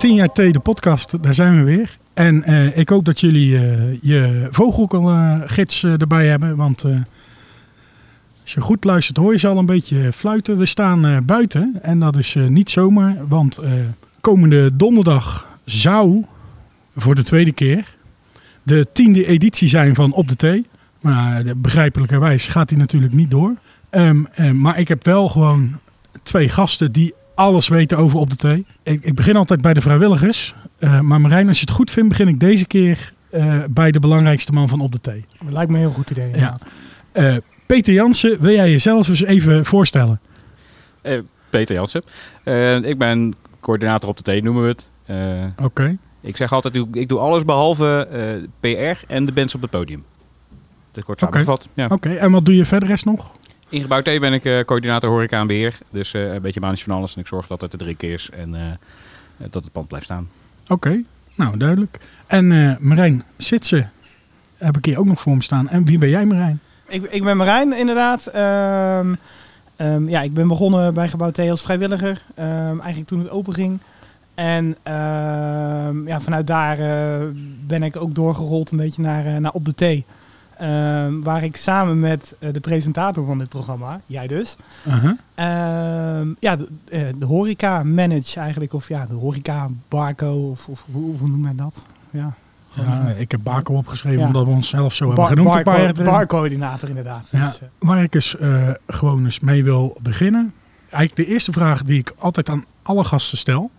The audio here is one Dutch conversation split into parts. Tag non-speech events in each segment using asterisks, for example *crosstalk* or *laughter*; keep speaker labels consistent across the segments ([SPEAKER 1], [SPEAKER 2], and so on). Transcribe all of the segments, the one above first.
[SPEAKER 1] Ja, 10 jaar thee, de podcast, daar zijn we weer. En eh, ik hoop dat jullie eh, je vogelgids uh, erbij hebben. Want eh, als je goed luistert hoor je ze al een beetje fluiten. We staan eh, buiten en dat is eh, niet zomaar. Want eh, komende donderdag zou voor de tweede keer de tiende editie zijn van Op de Thee. Maar begrijpelijkerwijs gaat die natuurlijk niet door. Um, maar ik heb wel gewoon twee gasten die alles weten over Op de Thee. Ik, ik begin altijd bij de vrijwilligers. Uh, maar Marijn, als je het goed vindt, begin ik deze keer uh, bij de belangrijkste man van Op de Thee.
[SPEAKER 2] Dat lijkt me een heel goed idee.
[SPEAKER 1] Ja. Uh, Peter Jansen, wil jij jezelf eens even voorstellen?
[SPEAKER 3] Peter Jansen. ik ben coördinator Op de Thee, noemen we het.
[SPEAKER 1] Oké. Okay.
[SPEAKER 3] Ik zeg altijd, ik doe alles behalve PR en de bands op het podium. Dat kort samengevat.
[SPEAKER 1] Oké, okay. ja. okay. en wat doe je verder rest nog?
[SPEAKER 3] In Gebouw T ben ik uh, coördinator horeca en beheer. Dus uh, een beetje manisch van alles. En ik zorg dat het te druk is en uh, dat het pand blijft staan.
[SPEAKER 1] Oké, okay. nou duidelijk. En Marijn Sitsen heb ik hier ook nog voor me staan. En wie ben jij Marijn?
[SPEAKER 2] Ik, ik ben Marijn inderdaad. Um, um, ja, ik ben begonnen bij Gebouw T als vrijwilliger. Um, eigenlijk toen het open ging. En ja, vanuit daar ben ik ook doorgerold een beetje naar, naar Op de Thee. Uh, waar ik samen met uh, de presentator van dit programma, jij dus, uh -huh. uh, ja, de, uh, de, horeca manage eigenlijk, of ja, de horeca barco, of, of hoe, hoe noemt men dat? Ja,
[SPEAKER 1] ja, ik heb Barco opgeschreven ja. omdat we onszelf zo hebben genoemd.
[SPEAKER 2] Bar, bar, barcoördinator inderdaad.
[SPEAKER 1] Ja, dus, waar ik eens gewoon eens mee wil beginnen. Eigenlijk de eerste vraag die ik altijd aan alle gasten stel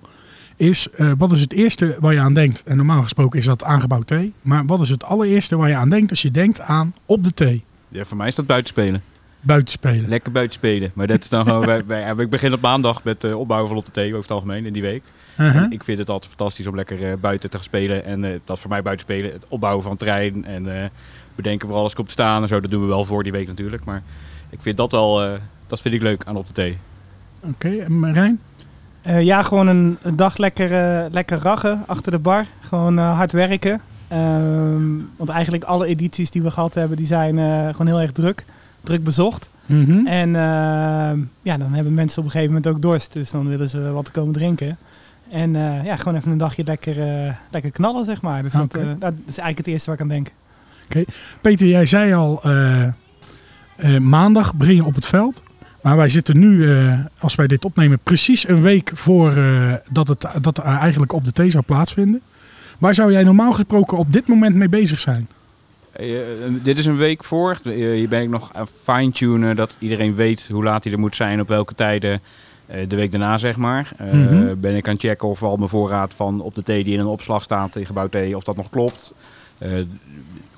[SPEAKER 1] is uh, wat is het eerste waar je aan denkt? En normaal gesproken is dat aangebouwd thee. Maar wat is het allereerste waar je aan denkt als je denkt aan op de thee?
[SPEAKER 3] Ja, voor mij is dat buitenspelen.
[SPEAKER 1] Buitenspelen.
[SPEAKER 3] Lekker buitenspelen. Maar dat is dan gewoon, *laughs* wij, wij, ik begin op maandag met uh, opbouwen van op de thee over het algemeen in die week. Uh -huh. Ik vind het altijd fantastisch om lekker uh, buiten te gaan spelen. En dat voor mij buitenspelen, het opbouwen van trein en bedenken waar alles komt te staan en zo. Dat doen we wel voor die week natuurlijk. Maar ik vind dat wel, dat vind ik leuk aan op de thee.
[SPEAKER 1] Oké, okay, en Marijn?
[SPEAKER 2] Uh, ja, gewoon een, een dag lekker, uh, lekker raggen achter de bar. Gewoon uh, hard werken. Um, want eigenlijk alle edities die we gehad hebben, die zijn gewoon heel erg druk. Druk bezocht. Mm -hmm. En ehm, ja, dan hebben mensen op een gegeven moment ook dorst. Dus dan willen ze wat komen drinken. En ja, gewoon even een dagje lekker, lekker knallen, zeg maar. Dus okay. dat, dat, is eigenlijk het eerste waar ik aan denk.
[SPEAKER 1] Oké. Okay. Peter, jij zei al, maandag begin je op het veld. Maar wij zitten nu, uh, als wij dit opnemen, precies een week voor uh, dat het dat er eigenlijk op de thee zou plaatsvinden. Waar zou jij normaal gesproken op dit moment mee bezig zijn?
[SPEAKER 3] Uh, dit is een week voor. Hier ben ik nog aan fine-tunen dat iedereen weet hoe laat hij er moet zijn, op welke tijden. de week daarna, zeg maar. Mm -hmm. Ben ik aan het checken of al mijn voorraad van op de thee die in een opslag staat in gebouw thee, of dat nog klopt.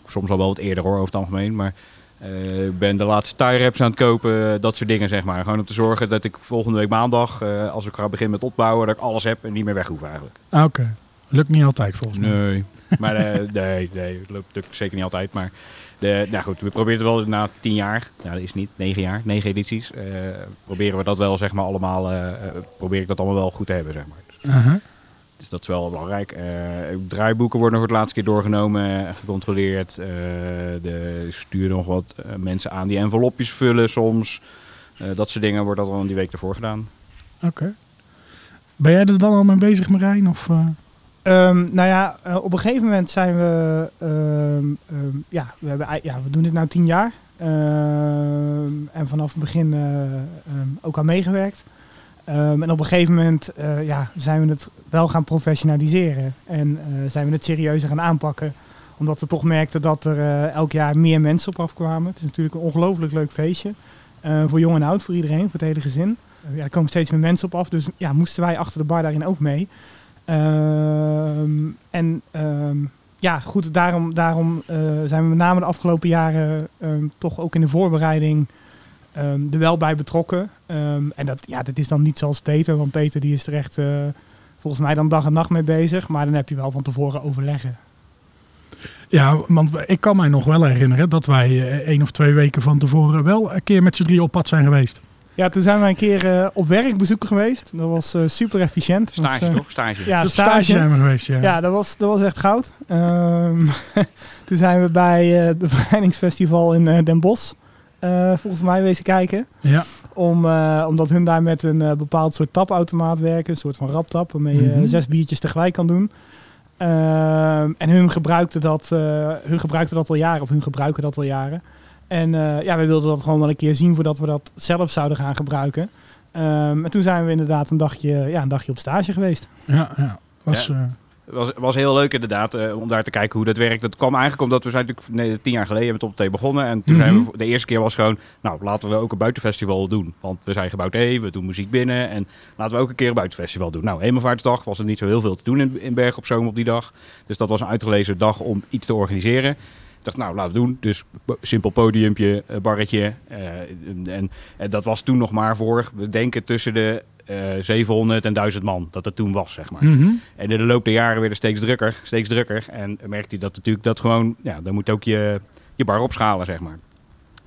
[SPEAKER 3] soms al wel wat eerder hoor, over het algemeen. Maar ik uh, ben de laatste tie-reps aan het kopen, dat soort dingen zeg maar. Gewoon om te zorgen dat ik volgende week maandag, uh, als ik ga beginnen met opbouwen, dat ik alles heb en niet meer weg hoef eigenlijk.
[SPEAKER 1] Ah, Oké, okay. lukt niet altijd volgens mij.
[SPEAKER 3] Nee, maar uh, *laughs* nee, nee, lukt, lukt zeker niet altijd. Maar de, nou goed, we proberen het wel na tien jaar, nou dat is niet, negen jaar, negen edities, proberen we dat wel zeg maar allemaal, probeer ik dat allemaal wel goed te hebben zeg maar. Dus, -huh. Dus dat is wel belangrijk. Uh, draaiboeken worden nog voor het laatste keer doorgenomen en gecontroleerd. Uh, de stuur nog wat uh, mensen aan die envelopjes vullen soms. dat soort dingen wordt dat al in die week ervoor gedaan.
[SPEAKER 1] Oké. Okay. Ben jij er dan al mee bezig, Marijn? Of,
[SPEAKER 2] um, nou ja, op een gegeven moment zijn we... Um, um, ja, we, hebben, ja, we doen dit nu tien jaar. en vanaf het begin ook aan meegewerkt. Um, en op een gegeven moment uh, ja, zijn we het wel gaan professionaliseren. En uh, zijn we het serieuzer gaan aanpakken. Omdat we toch merkten dat er uh, elk jaar meer mensen op afkwamen. Het is natuurlijk een ongelooflijk leuk feestje. voor jong en oud, voor iedereen, voor het hele gezin. ja, er komen steeds meer mensen op af. Dus ja, moesten wij achter de bar daarin ook mee. Um, en um, ja, goed, daarom, daarom zijn we met name de afgelopen jaren toch ook in de voorbereiding... Um, er wel bij betrokken. Um, en dat, ja, dat is dan niet zoals Peter, want Peter die is er echt uh, volgens mij dan dag en nacht mee bezig. Maar dan heb je wel van tevoren overleggen.
[SPEAKER 1] Ja, want ik kan mij nog wel herinneren dat wij uh, één of twee weken van tevoren wel een keer met z'n drie op pad zijn geweest.
[SPEAKER 2] Ja, toen zijn we een keer uh, op werk bezoeken geweest. Dat was uh, super efficiënt.
[SPEAKER 3] Stage
[SPEAKER 2] was,
[SPEAKER 3] toch? Stage.
[SPEAKER 2] Ja,
[SPEAKER 1] de stage. stage zijn we geweest, ja.
[SPEAKER 2] Ja, dat was, dat was echt goud. Um, *laughs* toen zijn we bij het bevrijdingsfestival in Den Bosch. Eh, volgens mij wezen kijken.
[SPEAKER 1] Ja.
[SPEAKER 2] Om, eh, omdat hun daar met een eh, bepaald soort tapautomaat werken. Een soort van raptap, waarmee je
[SPEAKER 1] Mhm.
[SPEAKER 2] zes biertjes tegelijk kan doen. Ehm, en hun gebruikten, dat, eh, hun gebruikten dat al jaren, of hun gebruiken dat al jaren. En eh, ja, wij wilden dat gewoon wel een keer zien voordat we dat zelf zouden gaan gebruiken. Ehm, en toen zijn we inderdaad een dagje, ja, een dagje op stage geweest.
[SPEAKER 1] Ja, ja. Was,
[SPEAKER 3] Ja.
[SPEAKER 1] eh,
[SPEAKER 3] was, was heel leuk inderdaad eh, om daar te kijken hoe dat werkt. Dat kwam eigenlijk omdat we zijn natuurlijk nee, tien jaar geleden met Top T begonnen. En toen zijn
[SPEAKER 1] Mhm.
[SPEAKER 3] we, de eerste keer was gewoon, nou laten we ook een buitenfestival doen. Want we zijn gebouwd E, we doen muziek binnen. En laten we ook een keer een buitenfestival doen. Nou, Hemelvaartsdag was er niet zo heel veel te doen in, in Bergen op Zoom op die dag. Dus dat was een uitgelezen dag om iets te organiseren. Ik dacht, nou, laten we doen. Dus simpel podiumpje, eh, barretje. eh, en, en, dat was toen nog maar voor, we denken tussen de 700 en 1000 man. Dat het toen was, zeg maar.
[SPEAKER 1] mhm.
[SPEAKER 3] En in de loop der jaren werd het steeds drukker, steeds drukker. En merkte hij dat natuurlijk dat gewoon, ja, dan moet ook je, je bar opschalen, zeg maar.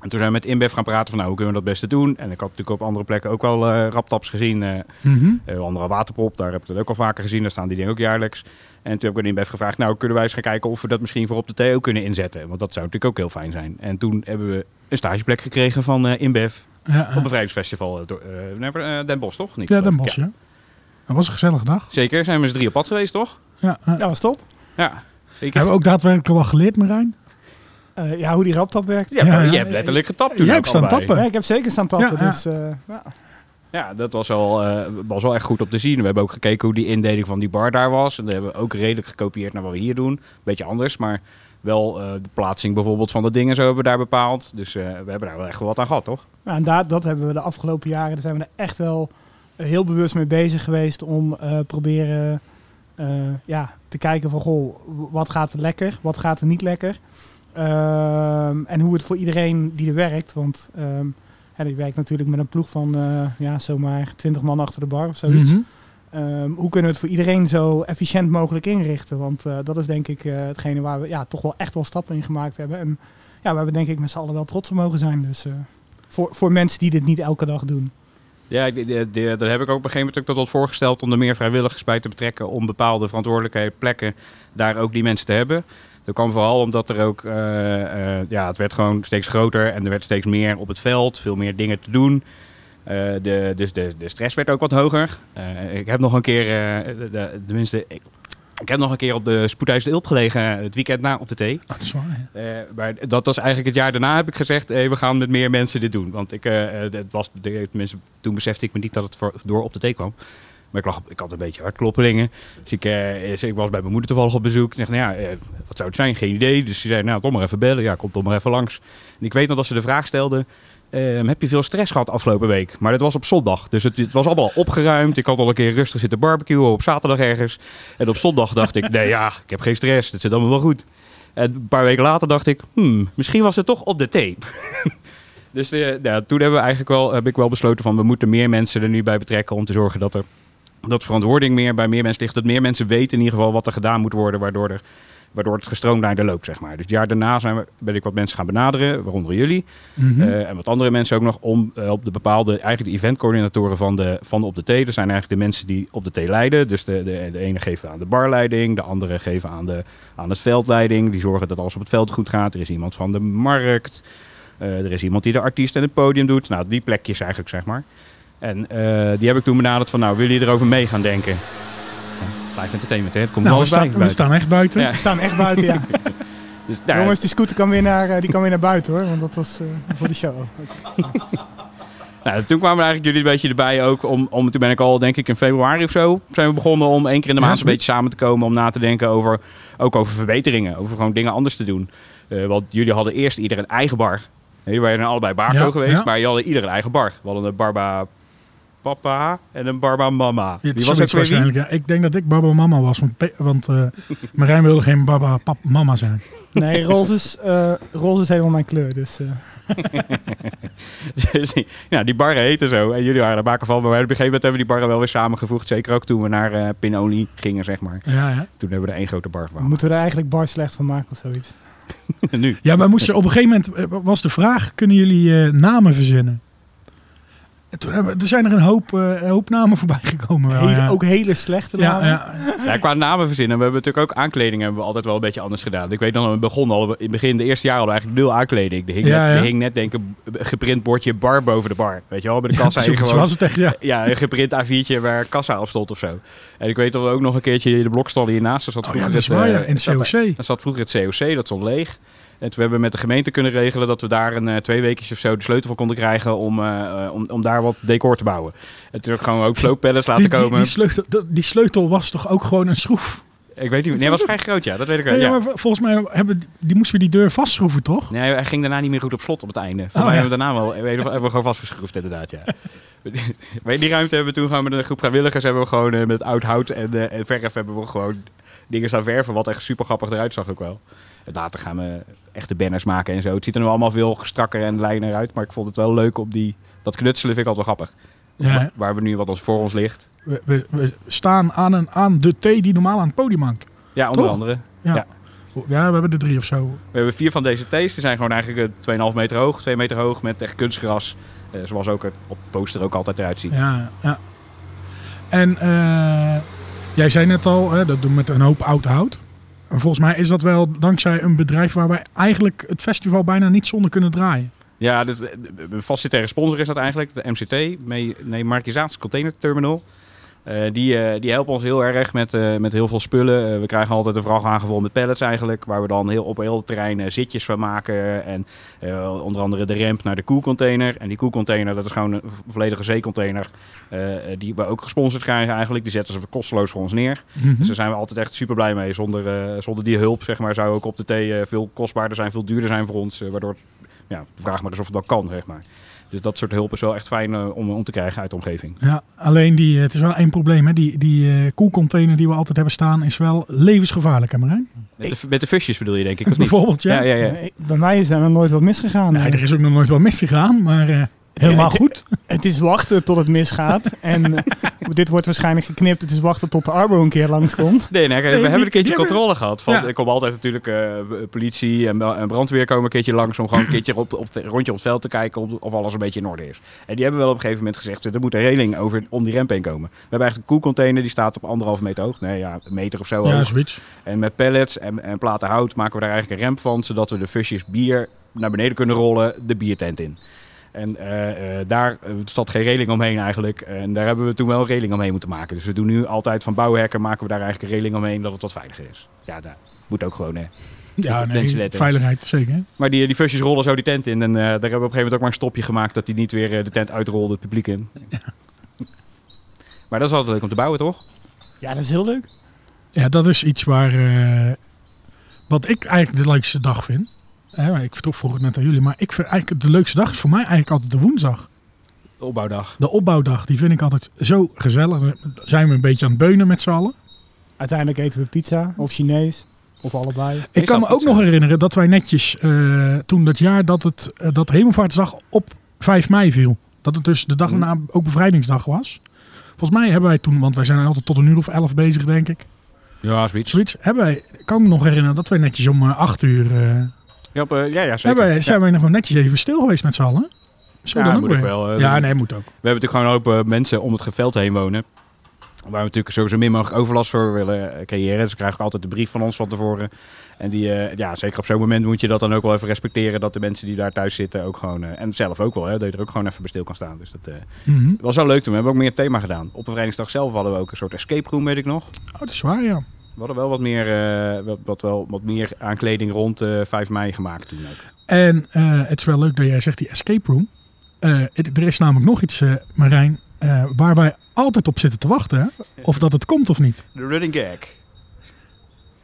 [SPEAKER 3] En toen zijn we met InBev gaan praten van, nou, hoe kunnen we dat beste doen? En ik had natuurlijk op andere plekken ook wel eh raptaps gezien. eh
[SPEAKER 1] Mhm.
[SPEAKER 3] eh, andere waterprop, daar heb ik het ook al vaker gezien. Daar staan die dingen ook jaarlijks. En toen heb ik aan InBev gevraagd, nou, kunnen wij eens gaan kijken of we dat misschien voor op de ook kunnen inzetten? Want dat zou natuurlijk ook heel fijn zijn. En toen hebben we een stageplek gekregen van eh InBev
[SPEAKER 1] Ja,
[SPEAKER 3] op een bevrijdingsfestival. eh, door- eh, never- eh, Den Bosch, toch? Niet,
[SPEAKER 1] ja, Den. Bosch, ja. Dat was een gezellige dag.
[SPEAKER 3] Zeker, zijn we met z'n drie op pad geweest, toch?
[SPEAKER 1] Ja, ja.
[SPEAKER 2] Ja, was top.
[SPEAKER 3] Ja, zeker.
[SPEAKER 1] Hebben we ook daadwerkelijk wel geleerd, Marijn?
[SPEAKER 2] Eh, ja, hoe die raptap werkt.
[SPEAKER 3] Ja,
[SPEAKER 1] Ja,
[SPEAKER 3] je hebt letterlijk getapt toen
[SPEAKER 1] Jij hebt staan tappen.
[SPEAKER 2] Ja, ik heb zeker staan tappen.
[SPEAKER 1] Ja, ja.
[SPEAKER 2] Dus, eh, ja.
[SPEAKER 3] Ja, dat was wel, eh, was wel echt goed op te zien. We hebben ook gekeken hoe die indeling van die bar daar was. En dat hebben we ook redelijk gekopieerd naar wat we hier doen. Beetje anders, maar wel eh, de plaatsing bijvoorbeeld van de dingen zo hebben we daar bepaald. Dus eh, we hebben daar wel echt wel wat aan gehad, toch?
[SPEAKER 2] En daar, dat hebben we de afgelopen jaren, daar zijn we er echt wel eh, heel bewust mee bezig geweest om eh, proberen eh, ja, te kijken van goh, wat gaat er lekker, wat gaat er niet lekker. Ehm, en hoe het voor iedereen die er werkt, want ja, die werkt natuurlijk met een ploeg van ja, zomaar 20 man achter de bar of zoiets.
[SPEAKER 1] Mhm.
[SPEAKER 2] Ehm, hoe kunnen we het voor iedereen zo efficiënt mogelijk inrichten? Want dat is denk ik hetgene waar we ja, toch wel echt wel stappen in gemaakt hebben. En ja, we hebben denk ik met z'n allen wel trots op mogen zijn. Dus voor, voor mensen die dit niet elke dag doen.
[SPEAKER 3] Ja, daar heb ik ook op een gegeven moment ook tot wat voorgesteld om er meer vrijwilligers bij te betrekken. Om bepaalde verantwoordelijke plekken daar ook die mensen te hebben. Dat kwam vooral omdat er ook, eh, eh, ja, het werd gewoon steeds groter en er werd steeds meer op het veld, veel meer dingen te doen. Eh, de, dus de, de stress werd ook wat hoger. Ik heb nog een keer, de, de, tenminste, ik, ik heb nog een keer op de Spoedhuis de Ulp gelegen het weekend na op de thee.
[SPEAKER 1] Ah, dat is waar, ja.
[SPEAKER 3] Eh, maar dat was eigenlijk het jaar daarna heb ik gezegd, hey, we gaan met meer mensen dit doen. Want ik, eh, eh, het was, tenminste, toen besefte ik me niet dat het voor, door op de thee kwam. Maar ik, lag, ik had een beetje hartkloppelingen. Dus ik, eh, ik was bij mijn moeder toevallig op bezoek. Ik zeg, nou ja, eh, wat zou het zijn? Geen idee. Dus ze zei, nou, toch maar even bellen. Ja, kom toch maar even langs. En ik weet nog dat ze de vraag stelde, ehm, heb je veel stress gehad afgelopen week? Maar dat was op zondag. Dus het, het was allemaal al opgeruimd. Ik had al een keer rustig zitten barbecuen op zaterdag ergens. En op zondag dacht ik, nee ja, ik heb geen stress. Het zit allemaal wel goed. En een paar weken later dacht ik, hmm, misschien was het toch op de thee. *laughs* dus eh, nou, toen hebben we eigenlijk wel, heb ik wel besloten van, we moeten meer mensen er nu bij betrekken om te zorgen dat er dat verantwoording meer bij meer mensen ligt. Dat meer mensen weten in ieder geval wat er gedaan moet worden, waardoor, er, waardoor het gestroomlijnder loopt, zeg maar. Dus het jaar daarna zijn we, ben ik wat mensen gaan benaderen, waaronder jullie.
[SPEAKER 1] Mhm.
[SPEAKER 3] Eh, en wat andere mensen ook nog om eh, op de bepaalde, eigenlijk de eventcoördinatoren van de, van op de thee. Dat zijn eigenlijk de mensen die op de thee leiden. Dus de, de, de ene geven aan de barleiding, de andere geven aan, de, aan het veldleiding. Die zorgen dat alles op het veld goed gaat. Er is iemand van de markt. Eh, er is iemand die de artiest en het podium doet. Nou, die plekjes eigenlijk, zeg maar. En die heb ik toen benaderd van, nou, willen jullie erover mee gaan denken? Live entertainment, hè? Het komt
[SPEAKER 1] nou,
[SPEAKER 3] wel
[SPEAKER 1] we staan, we staan echt buiten.
[SPEAKER 3] Ja.
[SPEAKER 2] We staan echt buiten, ja. *laughs*
[SPEAKER 3] Dus, daar-
[SPEAKER 2] Jongens, die scooter kan weer, naar, eh, die kan weer naar buiten hoor. Want dat was eh, voor de show. *laughs*
[SPEAKER 3] Nou, toen kwamen eigenlijk jullie een beetje erbij ook. Om, om, toen ben ik al, denk ik, in februari of zo zijn we begonnen om één keer in de maand een beetje samen te komen. Om na te denken over, ook over verbeteringen. Over gewoon dingen anders te doen. Eh, want jullie hadden eerst ieder een eigen bar. Jullie waren allebei Barco
[SPEAKER 1] Ja,
[SPEAKER 3] geweest,
[SPEAKER 1] ja.
[SPEAKER 3] maar je hadden ieder een eigen bar. We hadden een Barba Papa en een Barba Mama.
[SPEAKER 1] Ja, het
[SPEAKER 3] Die was ook wie?
[SPEAKER 1] waarschijnlijk. Ja. Ik denk dat ik Baba Mama was, want, want eh, *laughs* Marijn wilde geen Baba pap, Mama zijn.
[SPEAKER 2] Nee, roze is, eh, roze is helemaal mijn kleur. Dus eh, *laughs*
[SPEAKER 3] Dus die- ja, die barren heten zo. En jullie waren er maken van. Maar op een gegeven moment hebben we die barren wel weer samengevoegd. Zeker ook toen we naar eh Pinoli gingen, zeg maar.
[SPEAKER 1] Ja, ja.
[SPEAKER 3] Toen hebben we er één grote bar van.
[SPEAKER 2] moeten we er eigenlijk bar slecht van maken of zoiets. *laughs*
[SPEAKER 3] nu.
[SPEAKER 1] ja, wij moesten op een gegeven moment, was de vraag, kunnen jullie eh, namen verzinnen? En toen hebben, er zijn er een hoop, eh, een hoop namen *laughs* voorbij gekomen. Wel,
[SPEAKER 2] Hele-
[SPEAKER 1] ja.
[SPEAKER 2] Ook hele slechte
[SPEAKER 1] ja,
[SPEAKER 2] namen.
[SPEAKER 1] ja.
[SPEAKER 3] Ja, qua namen verzinnen. We hebben natuurlijk ook aankleding hebben we altijd wel een beetje anders gedaan. Ik weet nog, we begonnen al in het begin, de eerste jaar hadden we eigenlijk nul aankleding. Er hing,
[SPEAKER 1] Ja,
[SPEAKER 3] net,
[SPEAKER 1] ja.
[SPEAKER 3] er hing net denk ik een geprint bordje bar boven de bar. Weet je wel, bij de kassa gewoon
[SPEAKER 1] was het echt, ja. *laughs*
[SPEAKER 3] ja, een geprint A4'tje waar kassa op stond of zo. En ik weet dat we ook nog een keertje de blokstal hiernaast. Zat
[SPEAKER 1] Oh
[SPEAKER 3] vroeger
[SPEAKER 1] ja, dat is
[SPEAKER 3] het,
[SPEAKER 1] waar,
[SPEAKER 3] eh,
[SPEAKER 1] ja. In de
[SPEAKER 3] zat-
[SPEAKER 1] COC.
[SPEAKER 3] Daar zat vroeger het COC, dat stond leeg. En toen hebben we met de gemeente kunnen regelen dat we daar een eh, twee weken of zo de sleutel van konden krijgen om, eh, eh, om, om daar wat decor te bouwen. En toen gewoon ook slooppellets laten
[SPEAKER 1] Die, die,
[SPEAKER 3] komen.
[SPEAKER 1] die, sleutel, die sleutel was toch ook gewoon een schroef?
[SPEAKER 3] ik weet niet, nee, hij was vrij groot, ja, dat weet ik wel.
[SPEAKER 1] Ja,
[SPEAKER 3] Ja.
[SPEAKER 1] maar volgens mij hebben, die moesten we die deur vastschroeven, toch?
[SPEAKER 3] Nee, hij ging daarna niet meer goed op slot op het einde. Voor
[SPEAKER 1] Oh,
[SPEAKER 3] mij
[SPEAKER 1] ja.
[SPEAKER 3] hebben we daarna wel hebben we gewoon vastgeschroefd inderdaad, ja. *laughs* maar die ruimte hebben we toen gewoon met een groep vrijwilligers hebben we gewoon met oud hout en, en verf hebben we gewoon dingen staan verven, wat echt super grappig eruit zag ook wel. Later gaan we echte banners maken en zo. Het ziet er nu allemaal veel strakker en lijner uit, maar ik vond het wel leuk om die, dat knutselen vind ik altijd wel grappig.
[SPEAKER 1] Ja.
[SPEAKER 3] Waar, waar we nu wat ons voor ons ligt.
[SPEAKER 1] We, we, we staan aan, een, aan de thee die normaal aan het podium hangt.
[SPEAKER 3] Ja, onder
[SPEAKER 1] Toch?
[SPEAKER 3] andere.
[SPEAKER 1] Ja.
[SPEAKER 3] Ja.
[SPEAKER 1] ja, we hebben er drie of zo.
[SPEAKER 3] We hebben vier van deze thees. Die zijn gewoon eigenlijk eh, 2,5 meter hoog, 2 meter hoog met echt kunstgras. Eh, zoals ook het op poster ook altijd eruit ziet.
[SPEAKER 1] Ja, ja. En eh, jij zei net al, hè, dat doen we met een hoop oud hout. En volgens mij is dat wel dankzij een bedrijf waar wij eigenlijk het festival bijna niet zonder kunnen draaien.
[SPEAKER 3] Ja, dus, eh, een facilitaire sponsor is dat eigenlijk, de MCT, mee, nee, Markizaats Container Terminal. Eh, die, eh, die helpen ons heel erg met, eh, met heel veel spullen. We krijgen altijd een vrachtwagen vol met pallets eigenlijk, waar we dan heel, op heel het terrein zitjes van maken. En onder andere de ramp naar de koelcontainer. En die koelcontainer, dat is gewoon een volledige zeecontainer, die we ook gesponsord krijgen eigenlijk. Die zetten ze kosteloos voor ons neer.
[SPEAKER 1] Mhm.
[SPEAKER 3] Dus daar zijn we altijd echt super blij mee. Zonder, zonder die hulp zeg maar, zou ook op de thee veel kostbaarder zijn, veel duurder zijn voor ons. waardoor, het- ja, vraag maar eens of het wel kan, zeg maar. Dus dat soort hulp is wel echt fijn eh, om, om te krijgen uit de omgeving.
[SPEAKER 1] Ja, alleen die, het is wel één probleem. Hè? Die, die eh, koelcontainer die we altijd hebben staan is wel levensgevaarlijk, hè Marijn?
[SPEAKER 3] Met de, met de fusjes bedoel je denk ik, of niet?
[SPEAKER 1] Bijvoorbeeld, ja.
[SPEAKER 3] Ja, ja,
[SPEAKER 2] Bij mij is er nog nooit wat misgegaan.
[SPEAKER 1] Nee, er is ook nog nooit wel misgegaan, maar eh, helemaal
[SPEAKER 2] Ja,
[SPEAKER 1] goed.
[SPEAKER 2] Het is wachten tot het misgaat. en *laughs* eh, dit wordt waarschijnlijk geknipt. Het is wachten tot de Arbo een keer langskomt.
[SPEAKER 3] Nee, nee, kijk, we hebben een keertje
[SPEAKER 1] die
[SPEAKER 3] controle gehad. Van,
[SPEAKER 1] Ja.
[SPEAKER 3] Er komt altijd natuurlijk eh, politie en, en brandweer komen een keertje langs om gewoon een keertje op, op, rondje op het veld te kijken of, of alles een beetje in orde is. En die hebben wel op een gegeven moment gezegd, er moet een reling over, om die ramp heen komen. We hebben eigenlijk een koelcontainer die staat op anderhalf meter hoog. Nee, ja, een meter of zo
[SPEAKER 1] Ja,
[SPEAKER 3] hoog.
[SPEAKER 1] zoiets.
[SPEAKER 3] En met pallets en, en platen hout maken we daar eigenlijk een ramp van, zodat we de fusjes bier naar beneden kunnen rollen, de biertent in. En eh, eh, daar eh, staat geen reling omheen eigenlijk. En daar hebben we toen wel een reling omheen moeten maken. Dus we doen nu altijd van bouwhekken maken we daar eigenlijk een reling omheen, dat het wat veiliger is. Ja, dat moet ook gewoon, hè.
[SPEAKER 1] Ja, nee, veiligheid zeker.
[SPEAKER 3] Maar die, die fusjes rollen zo die tent in. En eh, daar hebben we op een gegeven moment ook maar een stopje gemaakt dat die niet weer eh, de tent uitrolde, het publiek in. *laughs* Maar dat is altijd leuk om te bouwen, toch?
[SPEAKER 2] Ja, dat is heel leuk.
[SPEAKER 1] Ja, dat is iets waar. eh, wat ik eigenlijk de leukste dag vind. Hè, maar ik vroeg vroeg het net aan jullie, maar ik vind eigenlijk de leukste dag is voor mij eigenlijk altijd de woensdag.
[SPEAKER 3] De opbouwdag.
[SPEAKER 1] De opbouwdag, die vind ik altijd zo gezellig. Dan zijn we een beetje aan het beunen met z'n allen.
[SPEAKER 2] Uiteindelijk eten we pizza of Chinees. Of allebei.
[SPEAKER 1] Ik kan me ook nog herinneren dat wij netjes eh, toen dat jaar dat het eh, dat Hemelvaartsdag op 5 mei viel. Dat het dus de dag daarna ook bevrijdingsdag was. Volgens mij hebben wij toen, want wij zijn altijd tot een uur of elf bezig, denk ik.
[SPEAKER 3] Ja, zoiets.
[SPEAKER 1] Zoiets. Hebben wij, ik kan me nog herinneren dat wij netjes om eh, 8 uur.
[SPEAKER 3] Ja, op, eh, ja, ja, zeker.
[SPEAKER 1] hebben zijn wij nog gewoon netjes even stil geweest met z'n allen. Zo dan ook
[SPEAKER 3] moet ook
[SPEAKER 1] weer.
[SPEAKER 3] wel, eh,
[SPEAKER 1] ja, nee, moet ook.
[SPEAKER 3] We hebben natuurlijk gewoon een hoop eh, mensen om het geveld heen wonen. Waar we natuurlijk sowieso min mogelijk overlast voor willen creëren. Dus ze krijgen altijd de brief van ons van tevoren. En die, ja, zeker op zo'n moment moet je dat dan ook wel even respecteren. Dat de mensen die daar thuis zitten ook gewoon, en zelf ook wel, hè, dat je er ook gewoon even bij stil kan staan. Dus dat
[SPEAKER 1] Mhm.
[SPEAKER 3] was wel leuk toen. We hebben ook meer thema gedaan. Op bevrijdingsdag zelf hadden we ook een soort escape room, weet ik nog.
[SPEAKER 1] Oh, dat is waar, ja.
[SPEAKER 3] We hadden wel wat meer, eh, wat, wat, wel, wat meer aankleding rond eh 5 mei gemaakt toen ook.
[SPEAKER 1] En eh, het is wel leuk dat jij zegt die escape room. Eh, het- er is namelijk nog iets, eh, Marijn, eh, waar wij altijd op zitten te wachten. Of dat het komt of niet.
[SPEAKER 3] De running gag.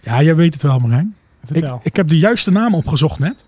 [SPEAKER 1] Ja, jij weet het wel, Marijn. Ik,
[SPEAKER 2] Vertel.
[SPEAKER 1] ik heb de juiste naam opgezocht net.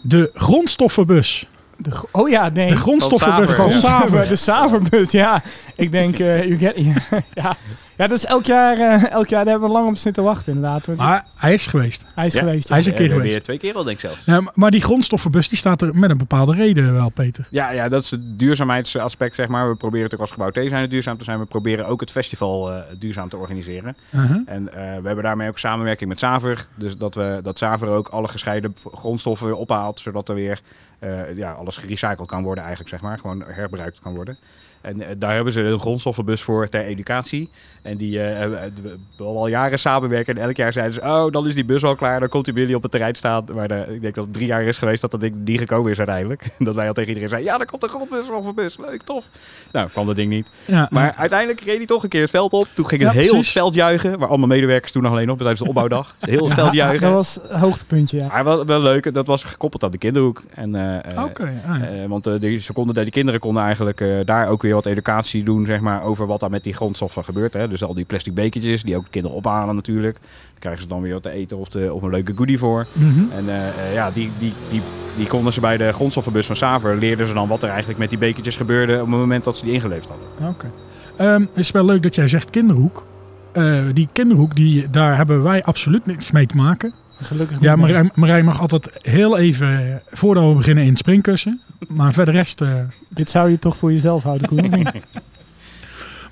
[SPEAKER 1] De grondstoffenbus.
[SPEAKER 2] De oh ja, nee.
[SPEAKER 1] De grondstoffenbus
[SPEAKER 3] Saver,
[SPEAKER 1] van Saver. *laughs*
[SPEAKER 2] De Saverbus, ja. Ik denk, eh, you get, *laughs* ja. Ja, dat is elk jaar, eh, elk jaar daar hebben we lang op zitten wachten inderdaad.
[SPEAKER 1] Maar hij is geweest.
[SPEAKER 2] Hij is
[SPEAKER 3] Ja,
[SPEAKER 2] geweest.
[SPEAKER 1] Hij is een keer geweest.
[SPEAKER 3] weer twee keer al denk ik zelfs.
[SPEAKER 1] Nou, maar die grondstoffenbus die staat er met een bepaalde reden wel, Peter.
[SPEAKER 3] Ja, ja, dat is het duurzaamheidsaspect, zeg maar. We proberen natuurlijk als gebouw T zijn het duurzaam te zijn. We proberen ook het festival eh, duurzaam te organiseren.
[SPEAKER 1] Uh-huh.
[SPEAKER 3] En eh, we hebben daarmee ook samenwerking met Saver. Dus dat, we, dat Saver ook alle gescheiden grondstoffen weer ophaalt. Zodat er weer eh, ja, alles gerecycled kan worden eigenlijk, zeg maar. Gewoon herbruikt kan worden. En eh, daar hebben ze een grondstoffenbus voor ter educatie. En die eh, hebben we hebben al jaren samenwerken. En elk jaar zeiden ze, oh, dan is die bus al klaar. Dan komt hij bij jullie op het terrein staan. Maar de, ik denk dat het drie jaar is geweest dat dat ding niet gekomen is uiteindelijk. *laughs* dat wij al tegen iedereen zeiden, ja, er komt een grondbus of een bus. Leuk, tof. Nou, kwam dat ding niet.
[SPEAKER 1] Ja,
[SPEAKER 3] Maar uiteindelijk reed hij toch een keer het veld op. Toen ging het
[SPEAKER 1] Ja,
[SPEAKER 3] heel
[SPEAKER 1] precies.
[SPEAKER 3] het veld juichen. Waar allemaal medewerkers toen nog alleen op tijdens de opbouwdag. *laughs* Heel het veld juichen.
[SPEAKER 2] Dat was hoogtepuntje, ja.
[SPEAKER 3] Maar wel, wel leuk, dat was gekoppeld aan de kinderhoek. En, eh, eh,
[SPEAKER 1] Oké, ja.
[SPEAKER 3] eh, want eh, die, ze konden, die kinderen konden eigenlijk eh, daar ook weer wat educatie doen zeg maar, over wat daar met die grondstoffen gebeurt. Hè. Dus al die plastic bekertjes die ook de kinderen ophalen natuurlijk. Daar krijgen ze dan weer wat te eten of, de, of een leuke goodie voor.
[SPEAKER 1] Mhm.
[SPEAKER 3] En eh, eh, ja, die, die, die, die konden ze bij de grondstoffenbus van Saver, leerden ze dan wat er eigenlijk met die bekertjes gebeurde op het moment dat ze die ingeleverd hadden.
[SPEAKER 1] Oké. Ehm, het is wel leuk dat jij zegt kinderhoek. Eh, die kinderhoek, die, daar hebben wij absoluut niks mee te maken.
[SPEAKER 2] Gelukkig
[SPEAKER 1] Ja, Marijn mag altijd heel even, voordat we beginnen, in het springkussen. Maar verder rest... eh,
[SPEAKER 2] Dit zou je toch voor jezelf houden, Koen? *laughs*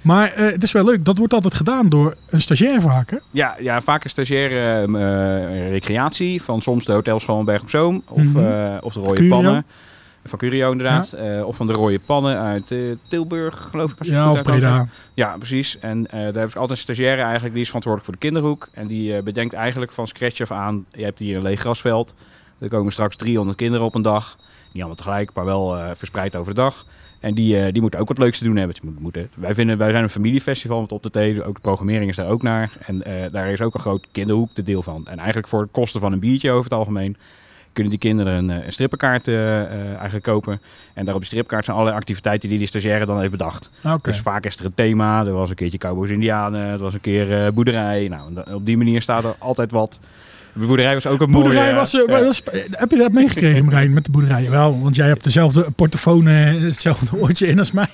[SPEAKER 1] maar eh, het is wel leuk, dat wordt altijd gedaan door een stagiair vaak, hè?
[SPEAKER 3] Ja, ja vaak een stagiaire eh, recreatie van soms de hotelschool in Berg op Zoom of,
[SPEAKER 1] Mhm.
[SPEAKER 3] eh, of de Rode
[SPEAKER 1] Curio.
[SPEAKER 3] Pannen. Van Curio inderdaad. Eh, of van de Rode Pannen uit eh, Tilburg, geloof ik. Als
[SPEAKER 1] Ja, of Breda.
[SPEAKER 3] Ja, precies. En eh, daar hebben ze altijd een stagiaire eigenlijk, die is verantwoordelijk voor de kinderhoek. En die eh, bedenkt eigenlijk van scratch af aan, je hebt hier een leeg grasveld. Er komen straks 300 kinderen op een dag. Niet allemaal tegelijk, maar wel eh, verspreid over de dag. En die, eh, die moeten ook wat leuks te doen hebben. Die moeten, wij, vinden, wij zijn een familiefestival met op de thee. Ook de programmering is daar ook naar. En eh, daar is ook een groot kinderhoek de deel van. En eigenlijk voor de kosten van een biertje over het algemeen... kunnen die kinderen een, een strippenkaart eigenlijk kopen. En daar op die stripkaart zijn allerlei activiteiten die die stagiaire dan heeft bedacht.
[SPEAKER 1] Oké.
[SPEAKER 3] Dus vaak is er een thema. Er was een keertje Cowboys Indianen. Er was een keer boerderij. Nou, op die manier staat er altijd wat. De boerderij was ook een
[SPEAKER 1] boerderij
[SPEAKER 3] mooie...
[SPEAKER 1] was, eh,
[SPEAKER 3] ja.
[SPEAKER 1] was- Heb je dat meegekregen, Marijn, met de boerderij? Wel, want jij hebt dezelfde portofoon, eh, hetzelfde oortje in als mij.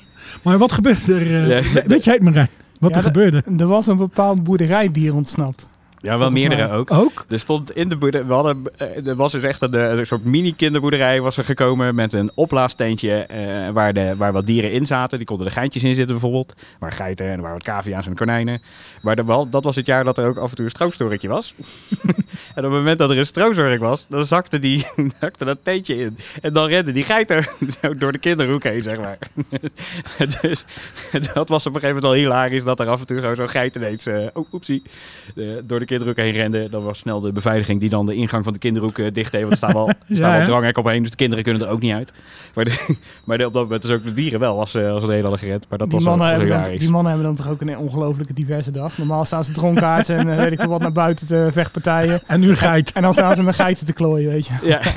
[SPEAKER 1] Maar wat gebeurde er? eh,
[SPEAKER 3] Ja.
[SPEAKER 1] Weet jij het, Marijn? Wat
[SPEAKER 2] Ja,
[SPEAKER 1] er gebeurde?
[SPEAKER 2] Er was een bepaald boerderijdier ontsnapt.
[SPEAKER 3] Ja, wel meerdere ook.
[SPEAKER 1] Ook?
[SPEAKER 3] Er stond in de boerderij, we hadden, eh, er was dus echt een, eh, een soort mini kinderboerderij was er gekomen met een oplaadsteentje eh, waar, de, waar wat dieren in zaten. Die konden er geintjes in zitten bijvoorbeeld. Waar geiten en waar wat cavia's en konijnen. Maar dat was het jaar dat er ook af en toe een stroomstorentje was. *laughs* en op het moment dat er een stroomstoring was, dan zakte, die, *laughs* zakte dat teentje in. En dan rende die geiten *laughs* door de kinderhoek heen, zeg maar. dus dat was op een gegeven moment al hilarisch dat er af en toe zo- zo'n geit ineens, oh, oepsie, door de kinderhoek heen rende. Dan was snel de beveiliging die dan de ingang van de kinderhoek eh, dicht deed. Want er staan wel, *laughs* er staan
[SPEAKER 1] Ja,
[SPEAKER 3] wel
[SPEAKER 1] hè?
[SPEAKER 3] dranghekken omheen, dus de kinderen kunnen er ook niet uit. Maar, de, *laughs* maar de, op dat moment dus ook de dieren wel, als, eh, als het hele hadden gered. Maar dat
[SPEAKER 2] Die
[SPEAKER 3] was wel
[SPEAKER 2] mannen, hebben dan, die mannen hebben dan toch ook een ongelofelijke diverse dag. Normaal staan ze dronkaards en eh, weet ik veel wat naar buiten te vechtpartijen.
[SPEAKER 1] En nu geit.
[SPEAKER 2] En dan staan ze met geiten te klooien, weet je.
[SPEAKER 3] Ja. *laughs*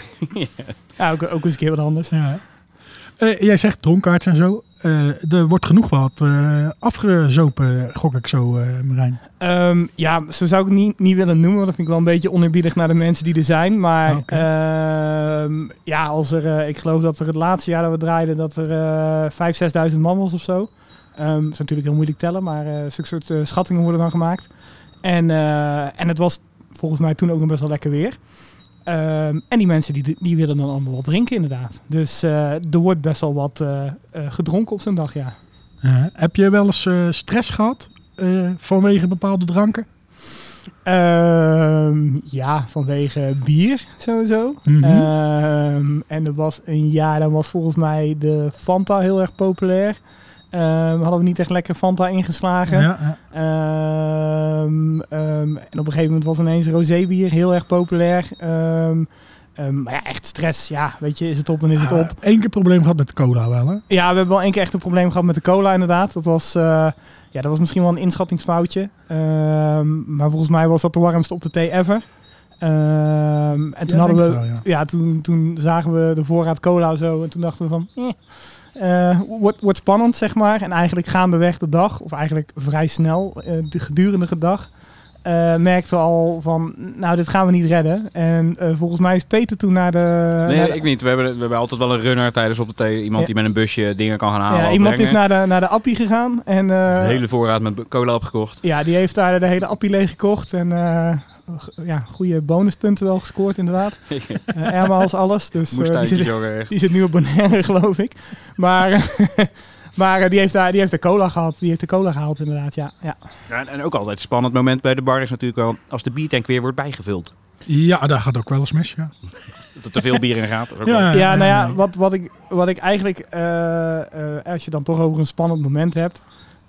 [SPEAKER 2] Ja, ook, ook eens een keer wat anders.
[SPEAKER 1] Ja. Eh, jij zegt dronkaards en zo. Eh, er wordt genoeg wat eh, afgezopen, gok ik zo, eh, Marijn.
[SPEAKER 2] Ehm, ja, zo zou ik het niet, niet willen noemen, want dat vind ik wel een beetje oneerbiedig naar de mensen die er zijn. Maar
[SPEAKER 1] Oké.
[SPEAKER 2] ehm, ja, als er, ik geloof dat er het laatste jaar dat we draaiden, dat er eh 5.000, 6.000 man was of zo. Ehm, dat is natuurlijk heel moeilijk tellen, maar zulke soort schattingen worden dan gemaakt. En, en het was volgens mij toen ook nog best wel lekker weer. Ehm, en die mensen die, die willen dan allemaal wat drinken inderdaad. Dus eh, er wordt best wel wat eh, eh, gedronken op zo'n dag, ja.
[SPEAKER 1] Heb je wel eens stress gehad eh, vanwege bepaalde dranken?
[SPEAKER 2] Ehm, ja, vanwege bier sowieso.
[SPEAKER 1] Mhm.
[SPEAKER 2] Ehm, en er was een jaar, dan was volgens mij de Fanta heel erg populair. Ehm, hadden we niet echt lekker Fanta ingeslagen.
[SPEAKER 1] Ja, ja.
[SPEAKER 2] Ehm, ehm, en op een gegeven moment was ineens rosébier heel erg populair. Maar ja, echt stress. Ja, weet je, is het op, dan is het op.
[SPEAKER 1] Eén keer probleem gehad met de cola wel, hè?
[SPEAKER 2] Ja, we hebben wel één keer echt een probleem gehad met de cola inderdaad. Dat was, eh, ja, dat was misschien wel een inschattingsfoutje. Maar volgens mij was dat de warmste op de thee ever. En toen
[SPEAKER 1] Ja,
[SPEAKER 2] hadden we,
[SPEAKER 1] wel, ja,
[SPEAKER 2] toen, toen zagen we de voorraad cola zo. En toen dachten we van, eh, eh, wordt, wordt spannend zeg maar. En eigenlijk gaandeweg de dag, of eigenlijk vrij snel, eh, de gedurende de dag... eh, merkten we al van, nou dit gaan we niet redden. En volgens mij is Peter toen naar de... naar
[SPEAKER 3] Nee,
[SPEAKER 2] de-
[SPEAKER 3] ik niet. We hebben, we hebben altijd wel een runner tijdens op de thee. Iemand
[SPEAKER 2] Ja.
[SPEAKER 3] die met een busje dingen kan gaan halen.
[SPEAKER 2] ja, iemand is naar de, naar de appie gegaan. En,
[SPEAKER 3] De hele voorraad met cola opgekocht.
[SPEAKER 2] Ja, die heeft daar de hele appie leeg gekocht. En ja, goede bonuspunten wel gescoord inderdaad. *laughs* Uh, Erma als alles. Dus eh, die, zit,
[SPEAKER 3] jongen.
[SPEAKER 2] die zit nu op Bonaire, *laughs* geloof ik. Maar, *laughs* maar eh, die, heeft daar, die heeft de cola gehad. Die heeft de cola gehaald inderdaad, ja. ja.
[SPEAKER 3] Ja, en- en ook altijd een spannend moment bij de bar is natuurlijk wel als de biertank weer wordt bijgevuld.
[SPEAKER 1] Ja, daar gaat ook wel eens mis, ja.
[SPEAKER 3] Dat er te veel bier in gaat. dat is ook
[SPEAKER 1] Ja,
[SPEAKER 3] wel-
[SPEAKER 2] Ja, nou ja, wat, wat, ik, wat ik eigenlijk, eh, eh, als je dan toch over een spannend moment hebt,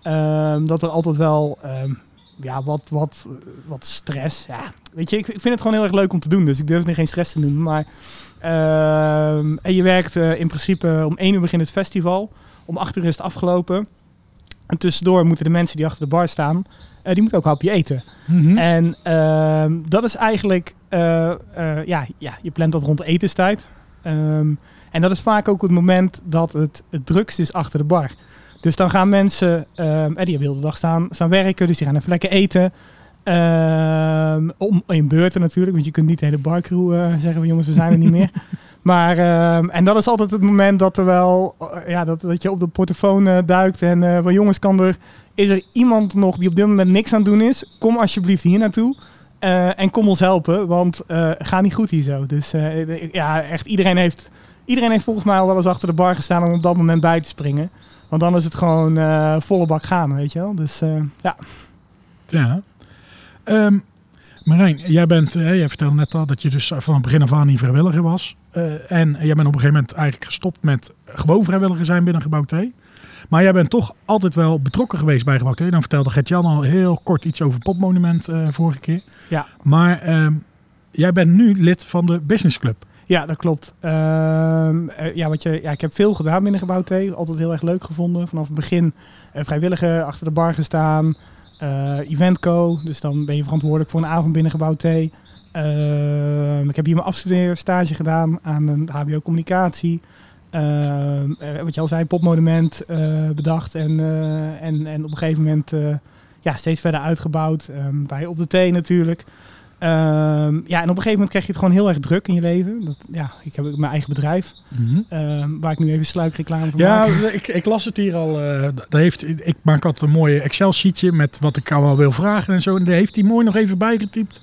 [SPEAKER 2] ehm, dat er altijd wel ehm, ja, wat, wat, wat stress. Ja, weet je, ik, ik vind het gewoon heel erg leuk om te doen, dus ik durf het niet geen stress te noemen. Maar ehm, en je werkt eh, in principe om 1 uur begint het festival, om 8 uur is het afgelopen. En tussendoor moeten de mensen die achter de bar staan, eh, die moeten ook een hapje eten.
[SPEAKER 1] Mhm.
[SPEAKER 2] En ehm, dat is eigenlijk, eh, ja, ja, je plant dat rond etenstijd. Ehm, en dat is vaak ook het moment dat het het drukst is achter de bar. Dus dan gaan mensen, ehm, eh, die hebben heel de dag staan, staan werken, dus die gaan even lekker eten. Ehm, om, in beurten natuurlijk, want je kunt niet de hele barcrew eh, zeggen van jongens, we zijn er niet meer. *laughs* Maar, ehm, en dat is altijd het moment dat er wel, eh, ja, dat, dat je op de portofoon eh, duikt en van jongens, kan er, is er iemand nog die op dit moment niks aan het doen is? Kom alsjeblieft hier naartoe. en kom ons helpen, want eh ga niet goed hier zo. Dus ja, echt iedereen heeft, iedereen heeft volgens mij al wel eens achter de bar gestaan om op dat moment bij te springen. Want dan is het gewoon eh, volle bak gaan, weet je wel. Dus eh, ja.
[SPEAKER 1] Ja. Ehm, Marijn, jij, bent, eh, jij vertelde net al dat je dus van het begin af aan niet vrijwilliger was. En jij bent op een gegeven moment eigenlijk gestopt met gewoon vrijwilliger zijn binnen Gebouw T. Maar jij bent toch altijd wel betrokken geweest bij Gebouw T. Dan vertelde Gert-Jan al heel kort iets over Popmonument vorige keer.
[SPEAKER 2] Ja.
[SPEAKER 1] Maar ehm, jij bent nu lid van de Business Club.
[SPEAKER 2] Ja, dat klopt. Ehm, eh, ja, wat je, ja, ik heb veel gedaan binnen Gebouw T. Altijd heel erg leuk gevonden. Vanaf het begin eh, vrijwilliger achter de bar gestaan. Eh eventco, dus dan ben je verantwoordelijk voor een avond binnen Gebouw T. Ehm, ik heb hier mijn afstudeerstage gedaan aan een HBO Communicatie. Ehm, eh, wat je al zei, popmonument bedacht en, en, en op een gegeven moment ja, steeds verder uitgebouwd. Bij Op de T natuurlijk. Ehm, ja, en op een gegeven moment krijg je het gewoon heel erg druk in je leven. Dat, ja, ik heb mijn eigen bedrijf, ehm, waar ik nu even sluikreclame van
[SPEAKER 1] Ja,
[SPEAKER 2] maak. *laughs*
[SPEAKER 1] ik, ik las het hier al. dat heeft, ik maak altijd een mooie Excel-sheetje met wat ik al wil vragen en zo. En daar heeft hij mooi nog even bijgetypt.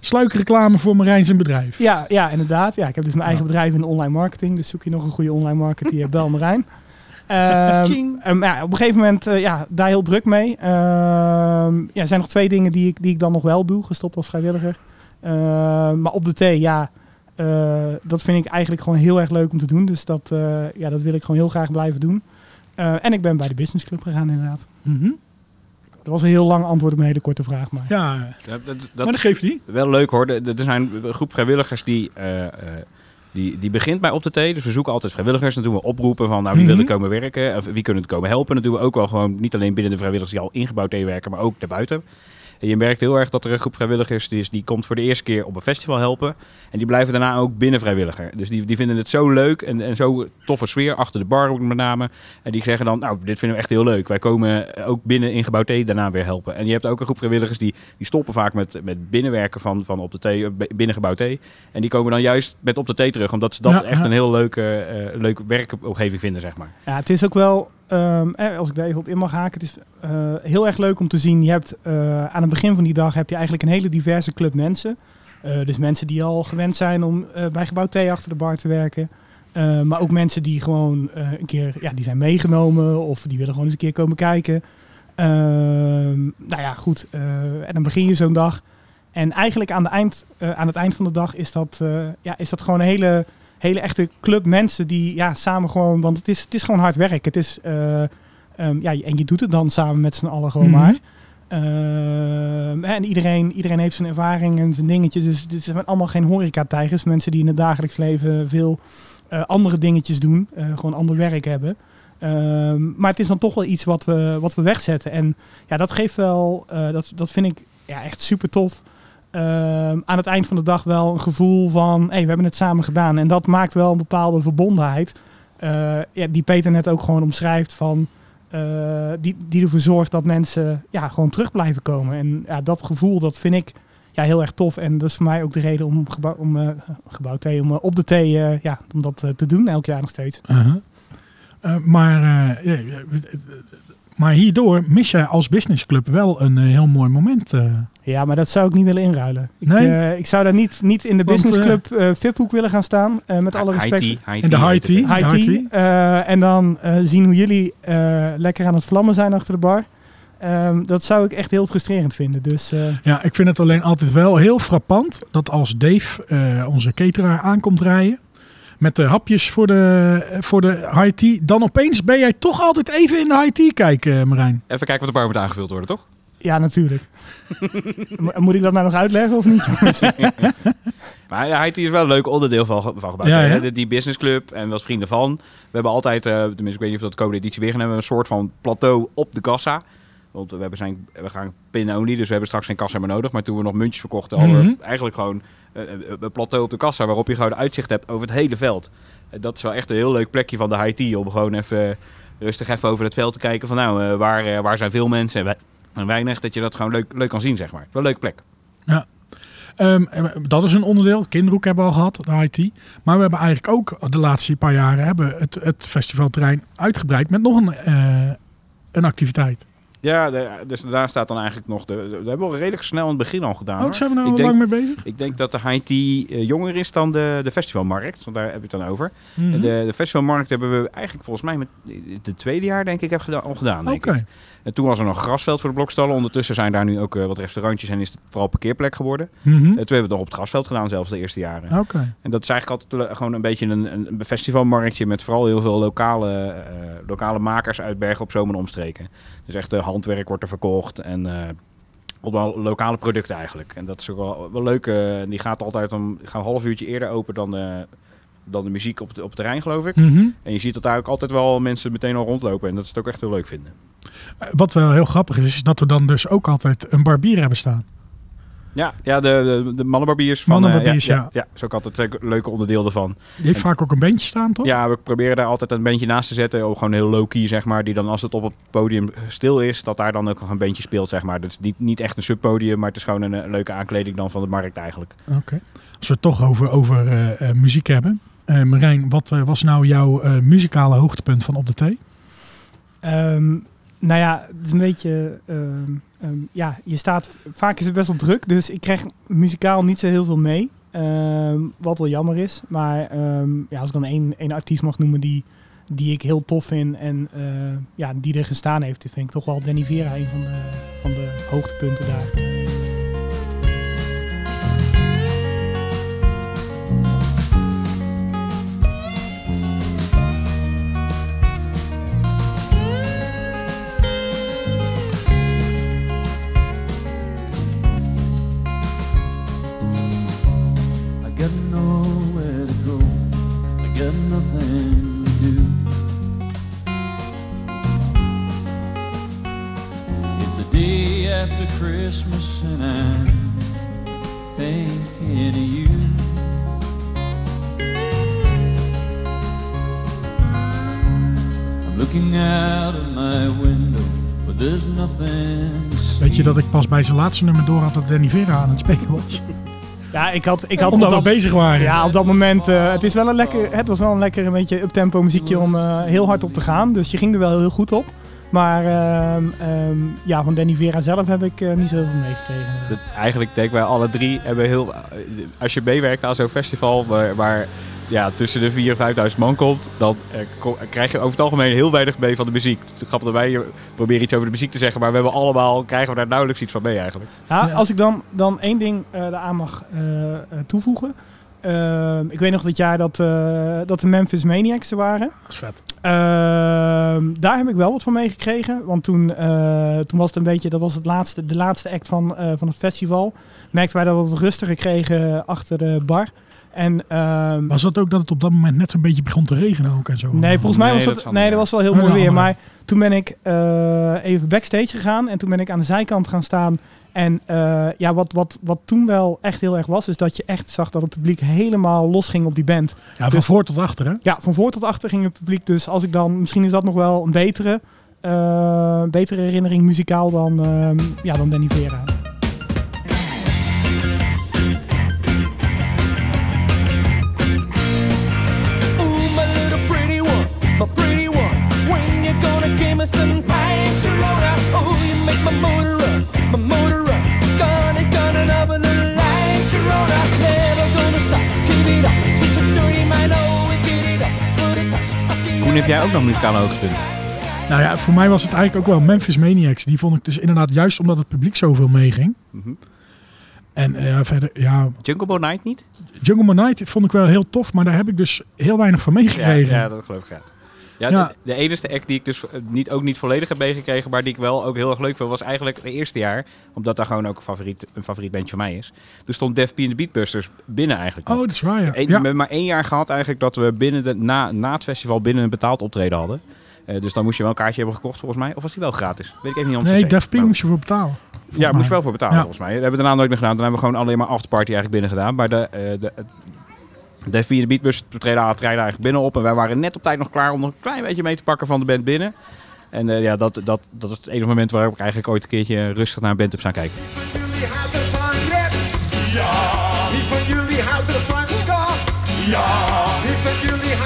[SPEAKER 1] Sluikreclame voor Marijn zijn bedrijf.
[SPEAKER 2] Ja, ja, inderdaad. Ja, ik heb dus mijn eigen
[SPEAKER 1] Ja.
[SPEAKER 2] bedrijf in online marketing. Dus zoek je nog een goede online marketeer, *laughs* bel Marijn. Ehm, ehm, ja, op een gegeven moment uh, ja, daar heel druk mee. Ehm, ja, er zijn nog twee dingen die ik, die ik dan nog wel doe, gestopt als vrijwilliger. Maar op de T, ja, uh, dat vind ik eigenlijk gewoon heel erg leuk om te doen. Dus dat, uh, ja, dat wil ik gewoon heel graag blijven doen. Uh, en ik ben bij de Business Club gegaan inderdaad.
[SPEAKER 1] Mm -hmm.
[SPEAKER 2] Dat was een heel lang antwoord op een hele korte vraag. Maar,
[SPEAKER 1] ja,
[SPEAKER 3] dat, dat,
[SPEAKER 1] maar dat geeft niet.
[SPEAKER 3] Wel leuk hoor. Er zijn een groep vrijwilligers die... Die, die begint bij op de T. Dus we zoeken altijd vrijwilligers. Dan doen we oproepen van nou, wie mm -hmm. willen komen werken. Of wie kunnen het komen helpen. Dat doen we ook wel gewoon niet alleen binnen de vrijwilligers die al ingebouwd T werken. Maar ook daarbuiten. En je merkt heel erg dat er een groep vrijwilligers is die komt voor de eerste keer op een festival helpen. En die blijven daarna ook binnen vrijwilliger. Dus die, die vinden het zo leuk en, en zo toffe sfeer achter de bar ook met name. En die zeggen dan, nou, dit vinden we echt heel leuk. Wij komen ook binnen in gebouw T daarna weer helpen. En je hebt ook een groep vrijwilligers die, die stoppen vaak met, met binnenwerken van, van op de T, binnen gebouw T. En die komen dan juist met op de T terug, omdat ze dat ja, echt ja. een heel leuke, uh, leuke werkomgeving vinden, zeg maar.
[SPEAKER 2] Ja, het is ook wel Um, als ik daar even op in mag haken, uh, heel erg leuk om te zien. Je hebt uh, aan het begin van die dag heb je eigenlijk een hele diverse club mensen. Dus mensen die al gewend zijn om bij gebouw T achter de bar te werken. maar ook mensen die gewoon een keer ja, die zijn meegenomen of die willen gewoon eens een keer komen kijken. Ehm, nou ja, goed. en dan begin je zo'n dag. En eigenlijk aan, de eind, aan het eind van de dag is dat, ja, is dat gewoon een hele hele echte club mensen die ja, samen gewoon, want het is, het is gewoon hard werk. Het is, uh, um, ja, en je doet het dan samen met z'n allen gewoon mm -hmm. maar. Uh, en iedereen, iedereen heeft zijn ervaring en zijn dingetje. Dus het zijn allemaal geen horeca-tijgers. Mensen die in het dagelijks leven veel uh, andere dingetjes doen. gewoon ander werk hebben. Ehm, maar het is dan toch wel iets wat we, wat we wegzetten. En ja, dat geeft wel, dat, dat vind ik ja, echt super tof. Uh, aan het eind van de dag wel een gevoel van, hé, hey, we hebben het samen gedaan. En dat maakt wel een bepaalde verbondenheid. Uh, ja, die Peter net ook gewoon omschrijft van, uh, die, die ervoor zorgt dat mensen ja, gewoon terug blijven komen. En ja, dat gevoel, dat vind ik ja, heel erg tof. En dat is voor mij ook de reden om, gebouw, om gebouw T, om op de T, ja, om dat te doen elk jaar nog steeds.
[SPEAKER 1] -huh. maar maar hierdoor mis jij als businessclub wel een uh, heel mooi moment. Uh.
[SPEAKER 2] Ja, maar dat zou ik niet willen inruilen. Ik,
[SPEAKER 1] nee?
[SPEAKER 2] uh, ik zou daar niet, niet in de
[SPEAKER 1] Want,
[SPEAKER 2] businessclub uh, VIP-hoek willen gaan staan. met alle respect.
[SPEAKER 3] High tea, high
[SPEAKER 1] in de high tea.
[SPEAKER 2] High tea. en dan zien hoe jullie lekker aan het vlammen zijn achter de bar. Ehm, dat zou ik echt heel frustrerend vinden. Dus eh,
[SPEAKER 1] Ja, ik vind het alleen altijd wel heel frappant dat als Dave, eh, onze cateraar, aankomt rijden met de hapjes voor de, voor de high tea, dan opeens ben jij toch altijd even in de high tea kijken, eh, Marijn.
[SPEAKER 3] Even kijken wat er bar moet aangevuld worden, toch?
[SPEAKER 2] ja, natuurlijk. *laughs* Mo- Moet ik dat nou nog uitleggen of niet? *laughs*
[SPEAKER 3] Maar ja, IT is wel een leuk onderdeel van, van gebouwd.
[SPEAKER 1] Ja.
[SPEAKER 3] Die, die businessclub en was vrienden van. We hebben altijd, eh, tenminste ik weet niet of dat de komende editie weer gaan hebben, een soort van plateau op de kassa. Want we, hebben zijn, we gaan pin-only, dus we hebben straks geen kassa meer nodig. Maar toen we nog muntjes verkochten, hadden we
[SPEAKER 1] Mhm.
[SPEAKER 3] eigenlijk gewoon een een plateau op de kassa waarop je gewoon uitzicht hebt over het hele veld. Dat is wel echt een heel leuk plekje van de IT om gewoon even rustig even over het veld te kijken van nou, eh, waar, eh, waar zijn veel mensen en, weinig, dat je dat gewoon leuk, leuk kan zien, zeg maar. Wel een leuke plek.
[SPEAKER 1] Ehm, dat is een onderdeel. Kinderhoek hebben we al gehad, de IT. Maar we hebben eigenlijk ook de laatste paar jaren hebben het, het festivalterrein uitgebreid met nog een, eh, een activiteit.
[SPEAKER 3] Ja, de- dus daar staat dan eigenlijk nog de. We hebben we redelijk snel in het begin al gedaan.
[SPEAKER 1] Ook
[SPEAKER 3] hoor.
[SPEAKER 1] zijn we nou
[SPEAKER 3] ik,
[SPEAKER 1] al
[SPEAKER 3] denk,
[SPEAKER 1] lang mee bezig?
[SPEAKER 3] ik denk dat de tea eh, jonger is dan de, de festivalmarkt. Want daar heb je het dan over.
[SPEAKER 1] Mhm.
[SPEAKER 3] De, de festivalmarkt hebben we eigenlijk volgens mij met de tweede jaar denk ik heb geda- al gedaan.
[SPEAKER 1] Oké.
[SPEAKER 3] ik. En toen was er nog grasveld voor de blokstallen. Ondertussen zijn daar nu ook eh, wat restaurantjes en is het vooral parkeerplek geworden. En toen hebben we het nog op het grasveld gedaan, zelfs de eerste jaren.
[SPEAKER 1] Oké.
[SPEAKER 3] En dat is eigenlijk altijd le- gewoon een beetje een, een festivalmarktje met vooral heel veel lokale, eh, lokale makers uit Bergen op Zoom en omstreken. Dus echt eh, handwerk wordt er verkocht en eh allemaal lokale producten eigenlijk. En dat is ook wel, wel leuk. eh, die gaat altijd om gaan een half uurtje eerder open dan de, dan de muziek op, het- op het terrein, geloof ik.
[SPEAKER 1] Mhm.
[SPEAKER 3] En je ziet dat daar ook altijd wel mensen meteen al rondlopen. En dat ze het ook echt heel leuk vinden.
[SPEAKER 1] Eh, Wat wel heel grappig is, is dat we dan dus ook altijd een barbier hebben staan.
[SPEAKER 3] Ja, ja de, de, de mannenbarbiers. Van, eh,
[SPEAKER 1] Mannenbarbiers,
[SPEAKER 3] ja.
[SPEAKER 1] ja.
[SPEAKER 3] Ja, ja, is ook altijd een leuke onderdeel ervan.
[SPEAKER 1] Die heeft vaak ook een bandje staan, toch?
[SPEAKER 3] Ja, we proberen daar altijd een bandje naast te zetten. Ook gewoon heel low-key, zeg maar. Die dan als het op het podium stil is, dat daar dan ook nog een bandje speelt, zeg maar. Dat is niet, niet echt een subpodium, maar het is gewoon een, eh, leuke aankleding dan van de markt eigenlijk.
[SPEAKER 1] Oké. Als we het toch over, over eh, eh, muziek hebben. Eh, Marijn, wat eh, was nou jouw eh, muzikale hoogtepunt van Op de Thee?
[SPEAKER 2] Ehm, nou ja, het is een beetje. ehm, ehm, ja, je staat. Vaak is het best wel druk, dus ik krijg muzikaal niet zo heel veel mee. Ehm, wat wel jammer is. Maar ja, als ik dan één, één artiest mag noemen die, die ik heel tof vind en eh, ja, die er gestaan heeft, vind ik toch wel Danny Vera een van de, van de hoogtepunten daar.
[SPEAKER 4] After Christmas and I'm thinking of you. I'm looking out of my window, but there's nothing.
[SPEAKER 1] Weet je dat ik pas bij zijn laatste nummer door had dat Danny Vera aan het spelen was?
[SPEAKER 2] Ja, ik had, ik had
[SPEAKER 1] Omdat
[SPEAKER 2] op
[SPEAKER 1] we
[SPEAKER 2] dat-
[SPEAKER 1] bezig waren.
[SPEAKER 2] Ja, op dat moment. eh, het, is wel een lekker, het was wel een lekker een beetje uptempo muziekje om eh, heel hard op te gaan. Dus je ging er wel heel goed op. Maar ehm, ehm, ja, van Danny Vera zelf heb ik eh, niet zo heel veel meegekregen.
[SPEAKER 3] Dat, eigenlijk denk wij alle drie hebben heel... eh, Als je meewerkt aan zo'n festival waar, waar ja, tussen de 4.000 en 5.000 man komt, dan eh, ko- krijg je over het algemeen heel weinig mee van de muziek. Het grappig dat wij hier proberen iets over de muziek te zeggen, maar we hebben allemaal, krijgen we daar nauwelijks iets van mee eigenlijk.
[SPEAKER 2] Ja. Als ik dan, dan één ding eh eraan mag toevoegen. Ehm, ik weet nog dat jaar dat, eh, dat de Memphis Maniacs er waren.
[SPEAKER 1] Dat is vet.
[SPEAKER 2] Ehm, daar heb ik wel wat van meegekregen. Want toen, eh, toen was het een beetje, dat was het laatste, de laatste act van, eh, van het festival. Merkten wij dat we wat rustiger kregen achter de bar. En, ehm,
[SPEAKER 1] Was dat ook dat het op dat moment net zo'n beetje begon te regenen ook en zo?
[SPEAKER 2] nee, volgens mij
[SPEAKER 3] Nee,
[SPEAKER 2] was
[SPEAKER 3] dat
[SPEAKER 2] dat,
[SPEAKER 3] zal
[SPEAKER 2] nee, dat was wel heel
[SPEAKER 1] Oh,
[SPEAKER 2] mooi weer.
[SPEAKER 1] maar-
[SPEAKER 2] Maar toen ben ik eh, even backstage gegaan. En toen ben ik aan de zijkant gaan staan. En eh, ja, wat, wat, wat toen wel echt heel erg was, is dat je echt zag dat het publiek helemaal los ging op die band.
[SPEAKER 1] Ja, van
[SPEAKER 2] dus-
[SPEAKER 1] voor tot achter, hè?
[SPEAKER 2] Ja, van voor tot achter ging het publiek. Dus als ik dan, misschien is dat nog wel een betere, eh, betere herinnering muzikaal dan, ehm, ja, dan Danny Vera.
[SPEAKER 4] Ooh, my little pretty one, my pretty one. When you gonna give me some
[SPEAKER 3] heb jij ook nog muzikale hoogtepunten?
[SPEAKER 1] Nou ja, voor mij was het eigenlijk ook wel Memphis Maniacs. Die vond ik dus inderdaad juist omdat het publiek zoveel meeging.
[SPEAKER 3] Mhm.
[SPEAKER 1] En ja, verder, ja,
[SPEAKER 3] Jungle Boy Night niet?
[SPEAKER 1] Jungle Moon Night vond ik wel heel tof, maar daar heb ik dus heel weinig van
[SPEAKER 3] Ja,
[SPEAKER 1] meegekregen.
[SPEAKER 3] ja, dat geloof ik graag. Ja,
[SPEAKER 1] Ja.
[SPEAKER 3] De, de enige act die ik dus eh, niet, ook niet volledig heb meegekregen, maar die ik wel ook heel erg leuk vind, was eigenlijk het eerste jaar. Omdat daar gewoon ook een favoriet, een favoriet bandje van mij is. Toen stond Def P en de Beatbusters binnen eigenlijk.
[SPEAKER 1] Oh,
[SPEAKER 3] nog.
[SPEAKER 1] dat is waar, ja.
[SPEAKER 3] Eén- We hebben maar één jaar gehad eigenlijk dat we binnen de, na, na het festival binnen een betaald optreden hadden. Eh, dus dan moest je wel een kaartje hebben gekocht volgens mij. Of was die wel gratis? Weet ik even niet.
[SPEAKER 1] Nee, Def P moest je voor betalen.
[SPEAKER 3] Ja, moest je wel voor betalen volgens mij. Dat hebben we daarna nooit meer gedaan. Dan hebben we gewoon alleen maar afterparty eigenlijk binnen gedaan. Maar de, eh de, Def P en de Beatbus treden treden eigenlijk binnen op. En wij waren net op tijd nog klaar om nog een klein beetje mee te pakken van de band binnen. En eh, ja, dat, dat, dat is het enige moment waarop ik eigenlijk ooit een keertje rustig naar een band heb staan kijken.
[SPEAKER 5] Ja. Jullie? Ja. Jullie?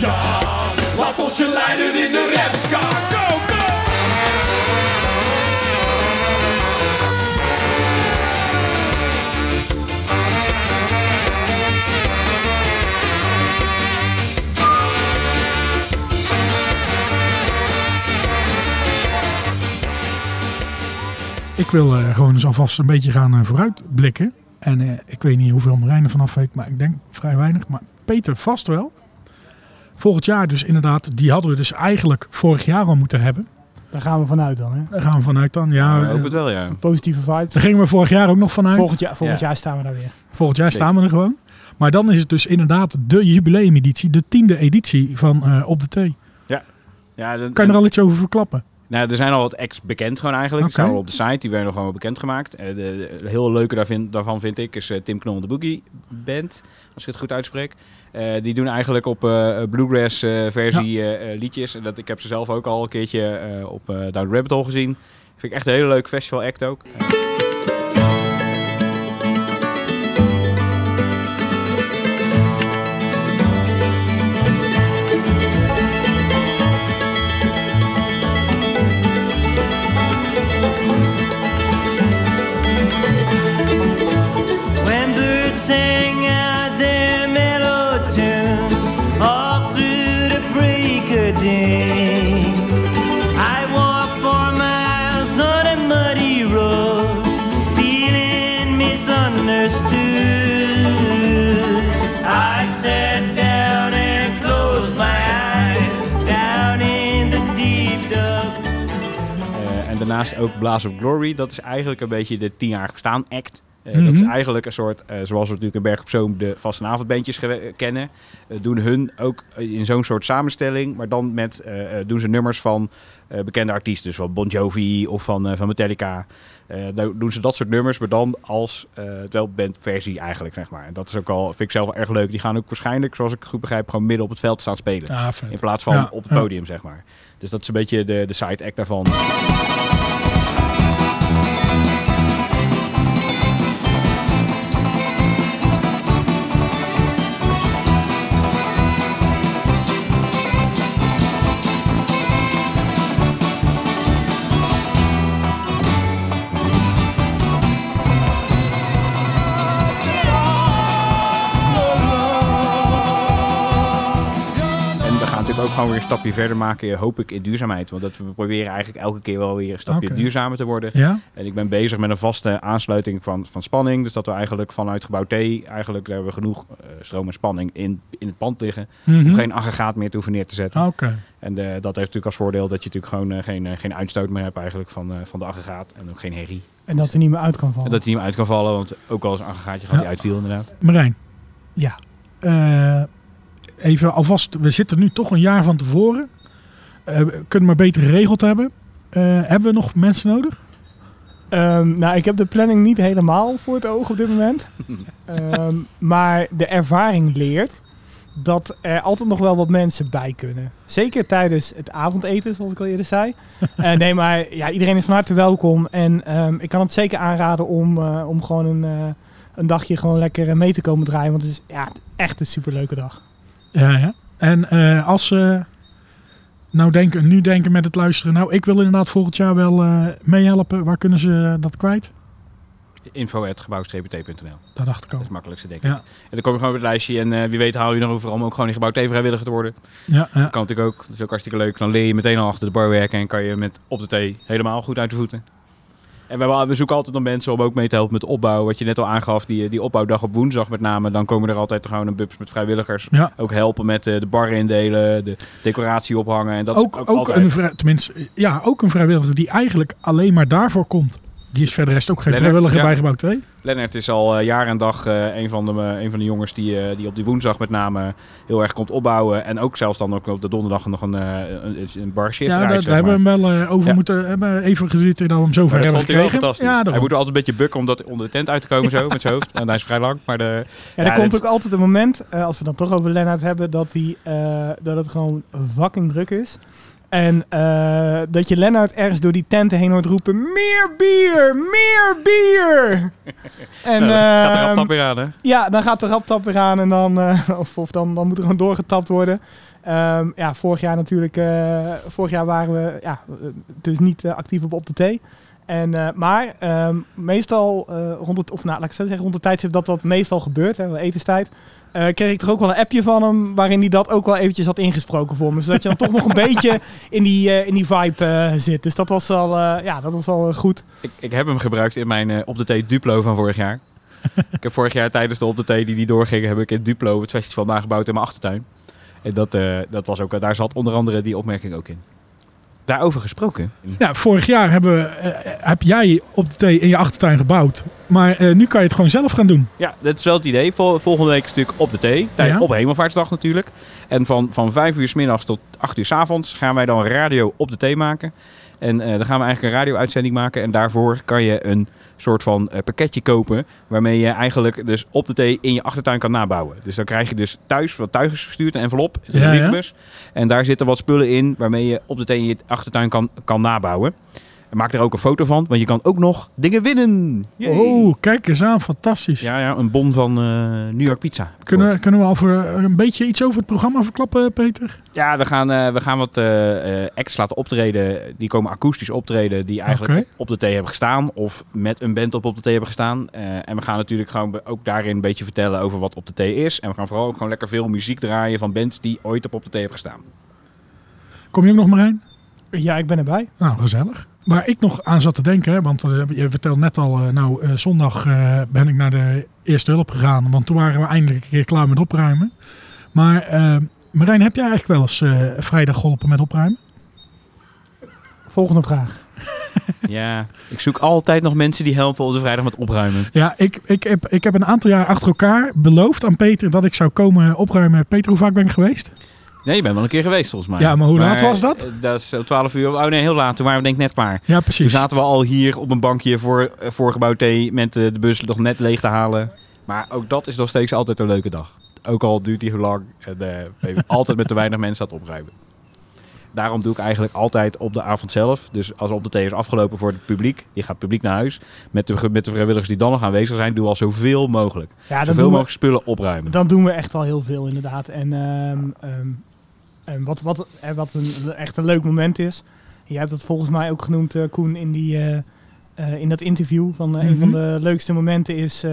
[SPEAKER 5] Ja. Laat ons je leiden in de rap
[SPEAKER 1] Ik wil eh, gewoon eens alvast een beetje gaan eh, vooruitblikken. En eh, ik weet niet hoeveel Marijn er vanaf weet, maar ik denk vrij weinig. Maar Peter vast wel. Volgend jaar dus inderdaad, die hadden we dus eigenlijk vorig jaar al moeten hebben.
[SPEAKER 2] Daar gaan we vanuit dan. Hè?
[SPEAKER 1] Daar gaan we vanuit dan. Ja,
[SPEAKER 3] Ja, ik hoop het wel, ja.
[SPEAKER 2] Positieve vibes.
[SPEAKER 1] daar gingen we vorig jaar ook nog vanuit.
[SPEAKER 2] Volgend jaar, volgend
[SPEAKER 3] Ja.
[SPEAKER 2] jaar staan we daar weer.
[SPEAKER 1] Volgend jaar staan we er gewoon. Maar dan is het dus inderdaad de jubileumeditie, de tiende editie van eh, Op de Thee.
[SPEAKER 3] ja dan-
[SPEAKER 1] Kan je er al iets over verklappen?
[SPEAKER 3] Nou, er zijn al wat acts bekend gewoon eigenlijk. Die
[SPEAKER 1] Oké.
[SPEAKER 3] staan al op de site, die werden nog gewoon bekendgemaakt. Eh, de, de heel leuke daarvan, daarvan vind ik is eh, Tim Knol de Boogie Band, als ik het goed uitspreek. Eh, die doen eigenlijk op eh, bluegrass versie liedjes. En dat, ik heb ze zelf ook al een keertje op Down Rabbit Hole gezien. Vind ik echt een hele leuke festival act ook. Daarnaast ook Blaze of Glory. Dat is eigenlijk een beetje de tien jaar bestaan act. Eh, Dat is
[SPEAKER 1] Mhm.
[SPEAKER 3] eigenlijk een soort, eh, zoals we natuurlijk in Berg op Zoom de vastenavondbandjes gewe- kennen. eh, doen hun ook in zo'n soort samenstelling. Maar dan met, eh, eh, doen ze nummers van eh, bekende artiesten. Dus van Bon Jovi of van, eh, van Metallica. Eh, dan doen ze dat soort nummers, maar dan als eh wel bandversie eigenlijk, zeg maar. En dat is ook al, vind ik zelf wel erg leuk. Die gaan ook waarschijnlijk, zoals ik goed begrijp, gewoon midden op het veld staan spelen.
[SPEAKER 1] Vet.
[SPEAKER 3] In plaats van
[SPEAKER 1] Ja,
[SPEAKER 3] op het
[SPEAKER 1] ja.
[SPEAKER 3] podium, zeg maar. Dus dat is een beetje de, de side act daarvan. Gewoon weer een stapje verder maken, hoop ik, in duurzaamheid. Want dat we proberen eigenlijk elke keer wel weer een stapje duurzamer te worden.
[SPEAKER 1] Ja?
[SPEAKER 3] En ik ben bezig met een vaste aansluiting van, van spanning. Dus dat we eigenlijk vanuit gebouw T, eigenlijk daar hebben we genoeg eh, stroom en spanning in, in het pand liggen.
[SPEAKER 1] Mhm.
[SPEAKER 3] Om geen aggregaat meer te hoeven neer te zetten.
[SPEAKER 1] Oké.
[SPEAKER 3] En eh, dat heeft natuurlijk als voordeel dat je natuurlijk gewoon eh, geen, geen uitstoot meer hebt eigenlijk van, van de aggregaat. En ook geen herrie.
[SPEAKER 2] En dat er niet meer uit kan vallen.
[SPEAKER 3] En dat hij niet meer uit kan vallen, want ook al eens een aggregaatje gehad
[SPEAKER 1] Ja.
[SPEAKER 3] die uitviel inderdaad.
[SPEAKER 1] Marijn.
[SPEAKER 2] Ja.
[SPEAKER 1] Even alvast, we zitten nu toch een jaar van tevoren. We kunnen maar beter geregeld hebben. Eh, hebben we nog mensen nodig?
[SPEAKER 2] Ehm, nou, ik heb de planning niet helemaal voor het oog op dit moment. *laughs* Ehm, maar de ervaring leert dat er altijd nog wel wat mensen bij kunnen. Zeker tijdens het avondeten, zoals ik al eerder zei. *laughs* Eh, nee, maar ja, iedereen is van harte welkom. En ehm, ik kan het zeker aanraden om, om gewoon een, een dagje gewoon lekker mee te komen draaien. Want het is ja, echt een superleuke dag.
[SPEAKER 1] Ja, ja. En eh, als ze nou denken, nu denken met het luisteren, nou ik wil inderdaad volgend jaar wel eh, meehelpen, waar kunnen ze dat kwijt?
[SPEAKER 3] Info.gebouw-t.nl.
[SPEAKER 1] Dat dacht ik
[SPEAKER 3] Dat
[SPEAKER 1] al.
[SPEAKER 3] is het makkelijkste, denk ik.
[SPEAKER 1] Ja,
[SPEAKER 3] En dan kom je gewoon op het lijstje en eh, wie weet haal je nog overal om ook gewoon in gebouw vrijwilliger te worden.
[SPEAKER 1] ja, ja.
[SPEAKER 3] Dat kan natuurlijk ook. Dat is ook hartstikke leuk. Dan leer je meteen al achter de bar werken en kan je met op de thee helemaal goed uit de voeten. En we, we zoeken altijd nog mensen om ook mee te helpen met opbouw. Wat je net al aangaf, die, die opbouwdag op woensdag met name. Dan komen er altijd gewoon een bubs met vrijwilligers.
[SPEAKER 1] Ja.
[SPEAKER 3] Ook helpen met eh, de bar indelen, de decoratie ophangen. En dat is
[SPEAKER 1] ook,
[SPEAKER 3] ook,
[SPEAKER 1] ook,
[SPEAKER 3] altijd.
[SPEAKER 1] een, tenminste, ja, ook een vrijwilliger die eigenlijk alleen maar daarvoor komt. Die is verder rest ook geen
[SPEAKER 3] Lennart,
[SPEAKER 1] vrijwilliger
[SPEAKER 3] ja.
[SPEAKER 1] bij Gebouw 2.
[SPEAKER 3] Lennart is al eh, jaar en dag eh, een, van de, eh, een van de jongens die, eh, die op die woensdag met name heel erg komt opbouwen. En ook zelfs dan ook op de donderdag nog een, een, een bar shift
[SPEAKER 1] Ja,
[SPEAKER 3] draait,
[SPEAKER 1] daar, hebben we hem wel over
[SPEAKER 3] Ja.
[SPEAKER 1] moeten hebben. Even geduurd dat we hem zover hebben
[SPEAKER 3] vond hij wel
[SPEAKER 1] gekregen.
[SPEAKER 3] fantastisch.
[SPEAKER 1] Ja,
[SPEAKER 3] hij moet er altijd een beetje bukken om dat onder de tent uit te komen zo, met zijn hoofd. En hij is vrij lang, maar de...
[SPEAKER 2] Ja, er
[SPEAKER 3] Ja,
[SPEAKER 2] komt
[SPEAKER 3] dit-
[SPEAKER 2] ook altijd een moment, eh, als we dan toch over Lennart hebben, dat, hij, eh, dat het gewoon fucking druk is. En eh, dat je Lennart ergens door die tenten heen hoort roepen, meer bier, meer bier! *laughs* en,
[SPEAKER 3] Nou, gaat er
[SPEAKER 2] ehm,
[SPEAKER 3] rap tap weer aan, hè?
[SPEAKER 2] Ja, dan gaat de raptap weer aan en dan, eh, *laughs* of, of dan, dan moet er gewoon doorgetapt worden. Ehm, ja, vorig jaar natuurlijk, eh, vorig jaar waren we ja, dus niet actief op, op de thee. En, eh, maar ehm, meestal eh, rond het, of nou, laat ik zo zeggen, rond de tijdstip dat dat meestal gebeurt, hè, etenstijd, eh, kreeg ik toch ook wel een appje van hem waarin hij dat ook wel eventjes had ingesproken voor me. Zodat je dan toch nog een *laughs* beetje in die, eh, in die vibe eh, zit. Dus dat was wel, eh, ja, dat was wel goed.
[SPEAKER 3] Ik, ik heb hem gebruikt in mijn eh, op de thee Duplo van vorig jaar. *laughs* ik heb vorig jaar tijdens de op de thee die die doorging, heb ik in Duplo het festival nagebouwd in mijn achtertuin. En dat, eh, dat was ook, daar zat onder andere die opmerking ook in. Daarover gesproken.
[SPEAKER 1] Ja, vorig jaar hebben we, eh, heb jij op de thee in je achtertuin gebouwd. Maar eh, nu kan je het gewoon zelf gaan doen.
[SPEAKER 3] Ja, dat is wel het idee. Vol- volgende week is natuurlijk op de thee. Tijd
[SPEAKER 1] Ja.
[SPEAKER 3] Op Hemelvaartsdag natuurlijk. En van, van 5 uur s middags tot 8 uur s avonds gaan wij dan radio op de thee maken. En eh, dan gaan we eigenlijk een radio-uitzending maken. En daarvoor kan je een soort van eh, pakketje kopen. Waarmee je eigenlijk dus op de thee in je achtertuin kan nabouwen. Dus dan krijg je dus thuis wat tuigers gestuurd, een envelop, een
[SPEAKER 1] Ja.
[SPEAKER 3] En daar zitten wat spullen in waarmee je op de thee in je achtertuin kan, kan nabouwen. En maak er ook een foto van, want je kan ook nog dingen winnen. Yay.
[SPEAKER 1] Oh, kijk eens aan. Fantastisch.
[SPEAKER 3] Ja, ja, een bon van eh, New York Pizza.
[SPEAKER 1] Kunnen, kunnen we al voor een beetje iets over het programma verklappen, Peter?
[SPEAKER 3] Ja, we gaan, eh, we gaan wat eh, eh, acts laten optreden. Die komen akoestisch optreden. Die eigenlijk op, de thee hebben gestaan. Of met een band op op de thee hebben gestaan. Eh, en we gaan natuurlijk gewoon ook daarin een beetje vertellen over wat op de thee is. En we gaan vooral ook gewoon lekker veel muziek draaien van bands die ooit op op de thee hebben gestaan.
[SPEAKER 1] Kom je ook nog maar heen?
[SPEAKER 2] Ja, ik ben erbij.
[SPEAKER 1] Nou, gezellig. Waar ik nog aan zat te denken, hè, want eh, je vertelde net al, eh, nou, eh, zondag eh, ben ik naar de eerste hulp gegaan, want toen waren we eindelijk een keer klaar met opruimen. Maar Marijn, heb jij eigenlijk wel eens eh, vrijdag geholpen met opruimen?
[SPEAKER 2] Volgende vraag. *laughs*
[SPEAKER 3] ja, ik zoek altijd nog mensen die helpen op de vrijdag met opruimen.
[SPEAKER 1] Ja, ik, ik, heb, ik heb een aantal jaar achter elkaar beloofd aan Peter dat ik zou komen opruimen. Peter, hoe vaak ben ik geweest?
[SPEAKER 3] Nee, je bent wel een keer geweest volgens mij.
[SPEAKER 1] Ja, maar hoe laat was dat?
[SPEAKER 3] eh, Dat is om 12 uur. Oh nee, heel laat. Toen waren we denk ik net klaar.
[SPEAKER 1] Ja,
[SPEAKER 3] Toen
[SPEAKER 1] precies.
[SPEAKER 3] zaten we al hier op een bankje voor, eh, voor gebouw T met eh, de bus nog net leeg te halen. Maar ook dat is nog steeds altijd een leuke dag. Ook al duurt die hoe lang. En, eh, *laughs* altijd met te weinig mensen aan het opruimen. Daarom doe ik eigenlijk altijd op de avond zelf. Dus als op de thee is afgelopen voor het publiek, die gaat het publiek naar huis. Met de, met de vrijwilligers die dan nog aanwezig zijn, doe al zoveel mogelijk.
[SPEAKER 2] Ja,
[SPEAKER 3] zoveel
[SPEAKER 2] we,
[SPEAKER 3] mogelijk spullen opruimen.
[SPEAKER 2] dan doen we echt al heel veel inderdaad. En, ehm, ehm, en wat, wat, eh, wat een, echt een leuk moment is. Jij hebt het volgens mij ook genoemd, eh, Koen, in, die, eh, in dat interview. Van, Een van
[SPEAKER 1] Mhm.
[SPEAKER 2] de leukste momenten is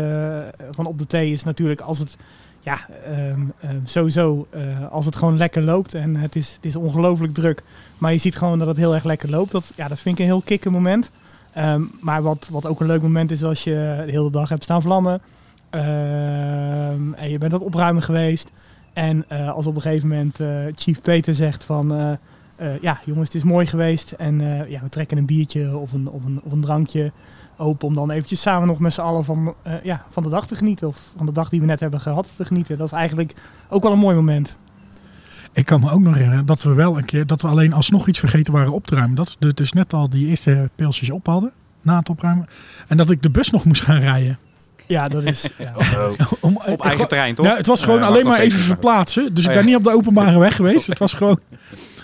[SPEAKER 2] van op de thee is natuurlijk als het ja, ehm, ehm, sowieso als het gewoon lekker loopt. En het is, het is ongelooflijk druk. Maar je ziet gewoon dat het heel erg lekker loopt. Dat, ja, dat vind ik een heel kikke moment. Ehm, maar wat, wat ook een leuk moment is als je de hele dag hebt staan vlammen. En je bent aan het opruimen geweest. En eh, als op een gegeven moment eh, Chief Peter zegt van... eh, ja, jongens, het is mooi geweest. En ja, we trekken een biertje of een, of, een, of een drankje open... om dan eventjes samen nog met z'n allen van, ja, van de dag te genieten. Of van de dag die we net hebben gehad te genieten. Dat is eigenlijk ook wel een mooi moment.
[SPEAKER 1] Ik kan me ook nog herinneren dat we wel een keer, dat we alleen alsnog iets vergeten waren op te ruimen. Dat we dus net al die eerste pilsjes op hadden, na het opruimen. En dat ik de bus nog moest gaan rijden.
[SPEAKER 2] Ja, dat is... Ja. *laughs* *laughs*
[SPEAKER 1] Om,
[SPEAKER 3] Op eigen terrein, toch?
[SPEAKER 1] Nou, het was gewoon
[SPEAKER 3] Eh,
[SPEAKER 1] alleen maar even verplaatsen. Dus ik
[SPEAKER 3] Oh,
[SPEAKER 1] ben
[SPEAKER 3] ja.
[SPEAKER 1] niet op de openbare weg geweest. *laughs* Het was gewoon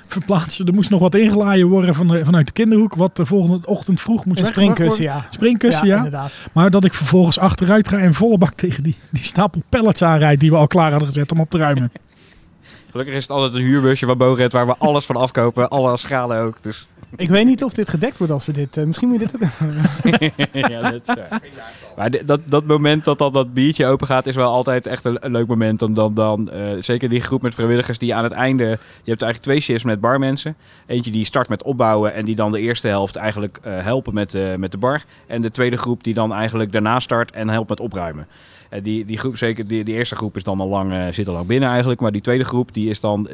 [SPEAKER 1] verplaatsen. Er moest nog wat ingelaaien worden van de, vanuit de kinderhoek. Wat de volgende ochtend vroeg moest
[SPEAKER 2] springkussen,
[SPEAKER 1] worden.
[SPEAKER 2] ja.
[SPEAKER 1] Springkussen, ja.
[SPEAKER 2] inderdaad.
[SPEAKER 1] Maar dat ik vervolgens achteruit ga en volle bak tegen die, die stapel pallets aanrijd die we al klaar hadden gezet om op te ruimen.
[SPEAKER 3] Gelukkig is het altijd een huurbusje van Boget waar we alles van afkopen. Alle schalen ook. Dus
[SPEAKER 2] Ik weet niet of dit gedekt wordt als we dit... eh, misschien moet je dit ook...
[SPEAKER 3] ja, dat, is waar. Maar dat, dat moment dat dan dat biertje open gaat, is wel altijd echt een, een leuk moment. Dan, dan, dan, eh, zeker die groep met vrijwilligers die aan het einde... Je hebt eigenlijk twee shifts met barmensen. Eentje die start met opbouwen en die dan de eerste helft eigenlijk eh, helpen met, eh, met de bar. En de tweede groep die dan eigenlijk daarna start en helpt met opruimen. Eh, die, die groep, zeker die, die eerste groep is dan al lang, eh, zit al lang binnen eigenlijk. Maar die tweede groep, die is dan,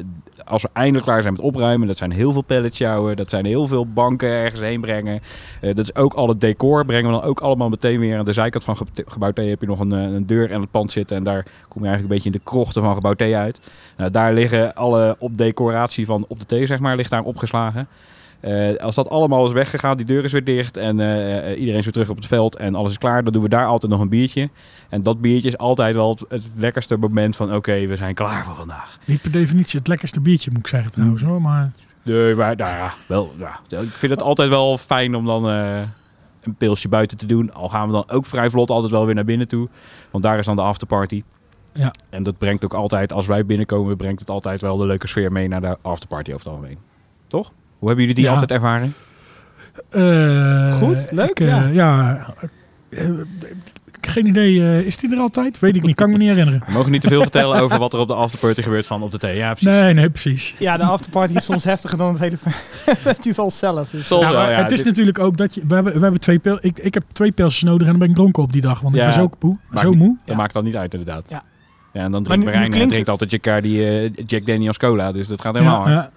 [SPEAKER 3] als we eindelijk klaar zijn met opruimen, dat zijn heel veel pallets dat zijn heel veel banken ergens heen brengen. Eh, dat is ook al het decor, brengen we dan ook allemaal meteen weer aan de zijkant van Ge- Gebouw T heb je nog een, een deur en het pand zitten. En daar kom je eigenlijk een beetje in de krochten van Gebouw T uit. Nou, daar liggen alle op decoratie van op de T, zeg maar, ligt daar opgeslagen. Eh, als dat allemaal is weggegaan, die deur is weer dicht en eh, eh, iedereen is weer terug op het veld en alles is klaar, dan doen we daar altijd nog een biertje. En dat biertje is altijd wel het, het lekkerste moment van oké, we zijn klaar voor vandaag.
[SPEAKER 1] Niet per definitie het lekkerste biertje, moet ik zeggen trouwens hoor. Maar
[SPEAKER 3] Nee, maar nou ja, wel, ja, ik vind het altijd wel fijn om dan een pilsje buiten te doen. Al gaan we dan ook vrij vlot altijd wel weer naar binnen toe. Want daar is dan de afterparty.
[SPEAKER 1] Ja.
[SPEAKER 3] En dat brengt ook altijd, als wij binnenkomen, brengt het altijd wel de leuke sfeer mee naar de afterparty over het algemeen. Toch? Hoe hebben jullie die
[SPEAKER 1] Ja.
[SPEAKER 3] altijd ervaren?
[SPEAKER 1] Eh,
[SPEAKER 2] Goed, leuk,
[SPEAKER 1] ik, eh,
[SPEAKER 2] ja.
[SPEAKER 1] ja. eh, geen idee, eh, is die er altijd? Weet ik niet, kan ik me niet herinneren.
[SPEAKER 3] We mogen niet te veel vertellen over wat er op de afterparty gebeurt van op de thee. Ja, precies.
[SPEAKER 1] Nee, nee, precies.
[SPEAKER 2] Ja, de afterparty is soms heftiger dan het hele festival *laughs* zelf. Dus,
[SPEAKER 3] Soms
[SPEAKER 1] Ja,
[SPEAKER 3] wel,
[SPEAKER 1] maar
[SPEAKER 3] ja,
[SPEAKER 1] het is
[SPEAKER 3] dit-
[SPEAKER 1] natuurlijk ook dat je. We hebben, we hebben twee pil, ik, ik heb twee pilsjes nodig en dan ben ik dronken op die dag. Want
[SPEAKER 3] Ja,
[SPEAKER 1] ik ben zo moe.
[SPEAKER 3] maakt
[SPEAKER 1] Zo
[SPEAKER 3] niet-
[SPEAKER 1] moe.
[SPEAKER 3] Dat
[SPEAKER 2] Ja.
[SPEAKER 3] maakt dan niet uit inderdaad.
[SPEAKER 2] Ja.
[SPEAKER 3] Ja, en dan drinkt
[SPEAKER 2] nu- nu
[SPEAKER 3] Marijn
[SPEAKER 2] klinkt
[SPEAKER 3] drinkt altijd Jacques die Jack Daniels cola. Dus dat gaat helemaal
[SPEAKER 1] Ja,
[SPEAKER 3] hard.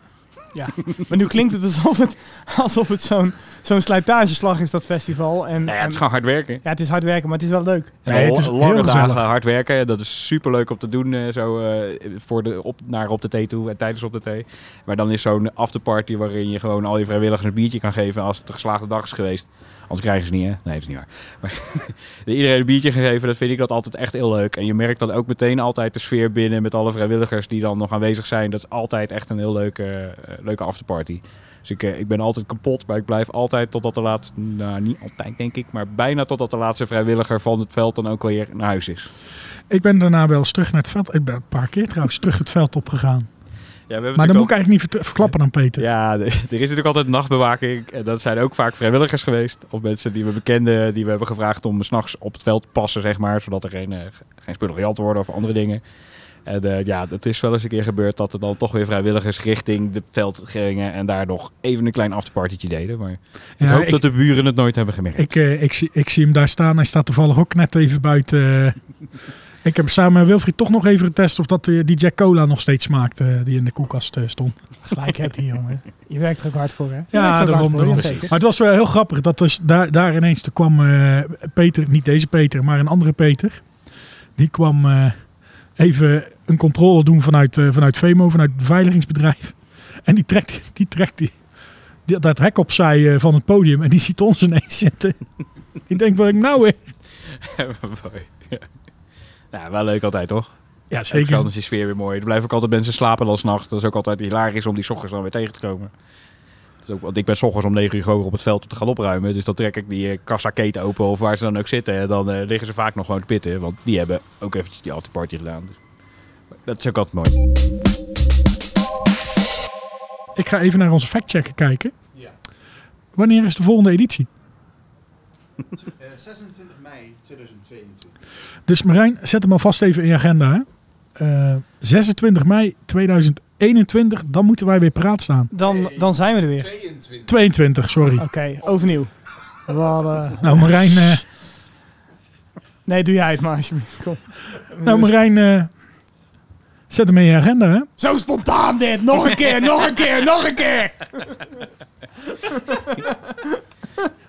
[SPEAKER 1] Ja.
[SPEAKER 2] Maar nu klinkt het alsof het, alsof het zo'n zo'n slijtageslag is, dat festival. En,
[SPEAKER 3] Nou ja, het is gewoon hard werken.
[SPEAKER 2] ja, het is hard werken, maar het is wel leuk.
[SPEAKER 1] Nee, het is
[SPEAKER 3] lange
[SPEAKER 1] heel
[SPEAKER 3] dagen
[SPEAKER 1] gezellig.
[SPEAKER 3] hard werken. Dat is super leuk om te doen. eh, zo eh, voor de, op, naar op de thee toe en tijdens op de thee. Maar dan is zo'n afterparty waarin je gewoon al je vrijwilligers een biertje kan geven als het een geslaagde dag is geweest. Anders krijgen ze niet, hè? Nee, dat is niet waar. *laughs* Maar *laughs* iedereen een biertje gegeven, dat vind ik dat altijd echt heel leuk. En je merkt dan ook meteen altijd de sfeer binnen met alle vrijwilligers die dan nog aanwezig zijn. Dat is altijd echt een heel leuke, eh, leuke afterparty. Dus ik, eh, ik ben altijd kapot, maar ik blijf altijd totdat de laatste, nou niet altijd denk ik, maar bijna totdat de laatste vrijwilliger van het veld dan ook weer naar huis is.
[SPEAKER 1] Ik ben daarna wel eens terug naar het veld. Ik ben een paar keer trouwens terug het veld opgegaan.
[SPEAKER 3] Ja,
[SPEAKER 1] Maar dat moet ik eigenlijk niet verklappen aan Peter.
[SPEAKER 3] Ja, *laughs* er is natuurlijk altijd nachtbewaking. En dat zijn ook vaak vrijwilligers geweest. Of mensen die we bekenden, die we hebben gevraagd om s'nachts op het veld te passen, zeg maar. Zodat er geen, eh, geen spullen gejat worden of andere dingen. En eh, ja, het is wel eens een keer gebeurd dat er dan toch weer vrijwilligers richting het veld gingen. En daar nog even een klein afterpartytje deden. Maar ik
[SPEAKER 1] Ja,
[SPEAKER 3] hoop
[SPEAKER 1] ik,
[SPEAKER 3] dat de buren het nooit hebben gemerkt.
[SPEAKER 1] ik, eh, ik, zie, ik zie hem daar staan. Hij staat toevallig ook net even buiten. eh. ik heb samen met Wilfried toch nog even getest of dat die Jack Cola nog steeds smaakt eh, die in de koelkast stond.
[SPEAKER 2] Gelijk heb je, jongen. Je werkt er ook hard voor, hè? Je
[SPEAKER 1] Ja,
[SPEAKER 2] er
[SPEAKER 1] daarom,
[SPEAKER 2] voor,
[SPEAKER 1] daarom.
[SPEAKER 2] ja.
[SPEAKER 1] Maar het was wel heel grappig dat dus daar, daar ineens toen kwam eh, Peter, niet deze Peter, maar een andere Peter. Die kwam eh, even een controle doen vanuit, eh, vanuit Vemo, vanuit het beveiligingsbedrijf. *laughs* En die trekt, die trekt die, die- dat hek opzij eh, van het podium en die ziet ons ineens zitten. *laughs* ik denk, wat ik nou weer? *laughs*
[SPEAKER 3] Ja, wel leuk altijd, toch?
[SPEAKER 1] Ja,
[SPEAKER 3] Zeker. Dan is die sfeer weer mooi. Er blijven ook altijd mensen slapen dan s'nachts. Dat is ook altijd hilarisch om die ochtends dan weer tegen te komen. Dat is ook, want ik ben 's ochtends om 9 uur gewoon op het veld om te gaan opruimen. Dus dan trek ik die eh, kassaketen open of waar ze dan ook zitten. En dan liggen ze vaak nog gewoon te pitten. Want die hebben ook eventjes die afterparty gedaan. Dus dat is ook altijd mooi.
[SPEAKER 1] Ik ga even naar onze factchecker kijken.
[SPEAKER 6] Ja.
[SPEAKER 1] Wanneer is de volgende editie?
[SPEAKER 6] Eh, 26 mei 2022.
[SPEAKER 1] Dus Marijn, zet hem alvast even in je agenda. Hè? Eh, 26 mei 2021, dan moeten wij weer paraat staan.
[SPEAKER 2] Dan, dan zijn we er weer.
[SPEAKER 6] 22.
[SPEAKER 1] 22, sorry.
[SPEAKER 2] Oké, overnieuw. We hadden...
[SPEAKER 1] Nou Marijn, eh,
[SPEAKER 2] Nee, doe jij het maar alsjeblieft. Kom.
[SPEAKER 1] nou, Marijn eh, zet hem in je agenda. Hè?
[SPEAKER 2] Zo spontaan dit! Nog een keer, nog een keer, nog een keer! *laughs*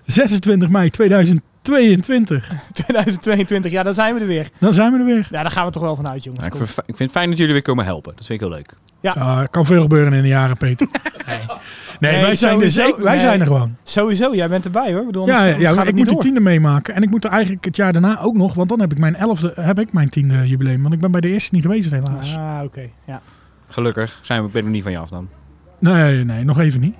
[SPEAKER 1] 26 mei 2022,
[SPEAKER 2] 2022, ja, dan zijn we er weer.
[SPEAKER 1] dan zijn we er weer.
[SPEAKER 2] Ja, daar gaan we toch wel vanuit, jongens.
[SPEAKER 3] Nou, ik, vind, ik vind het fijn dat jullie weer komen helpen. Dat vind ik heel leuk.
[SPEAKER 1] Ja, er kan veel gebeuren in de jaren, Peter. *laughs* Nee, nee,
[SPEAKER 2] Nee,
[SPEAKER 1] wij, zijn er,
[SPEAKER 2] sowieso.
[SPEAKER 1] zeker- wij
[SPEAKER 2] Nee.
[SPEAKER 1] zijn er gewoon.
[SPEAKER 2] Sowieso, jij bent erbij hoor. Ik Bedoel,
[SPEAKER 1] Ja,
[SPEAKER 2] anders,
[SPEAKER 1] ja,
[SPEAKER 2] anders gaat
[SPEAKER 1] ik moet de tiende meemaken. En ik moet er eigenlijk het jaar daarna ook nog, want dan heb ik mijn elfde, heb ik mijn tiende jubileum. Want ik ben bij de eerste niet geweest helaas.
[SPEAKER 2] Ah, oké. Ja.
[SPEAKER 3] Gelukkig zijn we, ik ben er niet van je af dan.
[SPEAKER 1] Nee, nee, nog even niet.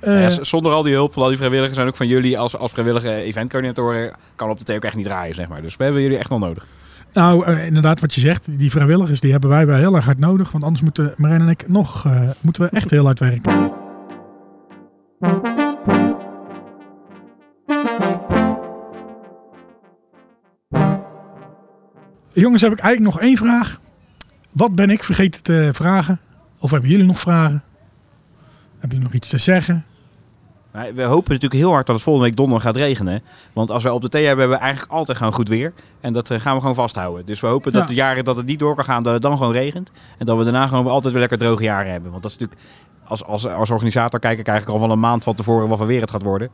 [SPEAKER 1] Eh,
[SPEAKER 3] Ja, z- zonder al die hulp van al die vrijwilligers en ook van jullie als, als vrijwillige eventcoördinatoren kan op de thee ook echt niet draaien, zeg maar. Dus we hebben jullie echt wel nodig.
[SPEAKER 1] Nou, eh, inderdaad, wat je zegt, die vrijwilligers die hebben wij wel heel erg hard nodig. Want anders moeten Marijn en ik nog, eh, moeten we echt heel hard werken. Jongens, heb ik eigenlijk nog één vraag. Wat ben ik vergeten te vragen? Of hebben jullie nog vragen? Hebben jullie nog iets te zeggen?
[SPEAKER 3] We hopen natuurlijk heel hard dat het volgende week donderdag gaat regenen. Want als wij op de thee hebben, hebben we eigenlijk altijd gewoon goed weer. En dat eh, gaan we gewoon vasthouden. Dus we hopen dat
[SPEAKER 1] Ja.
[SPEAKER 3] de jaren dat het niet door kan gaan, dat het dan gewoon regent. En dat we daarna gewoon altijd weer lekker droge jaren hebben. Want dat is natuurlijk, als, als, als organisator kijk ik eigenlijk al wel een maand van tevoren wat voor weer het gaat worden.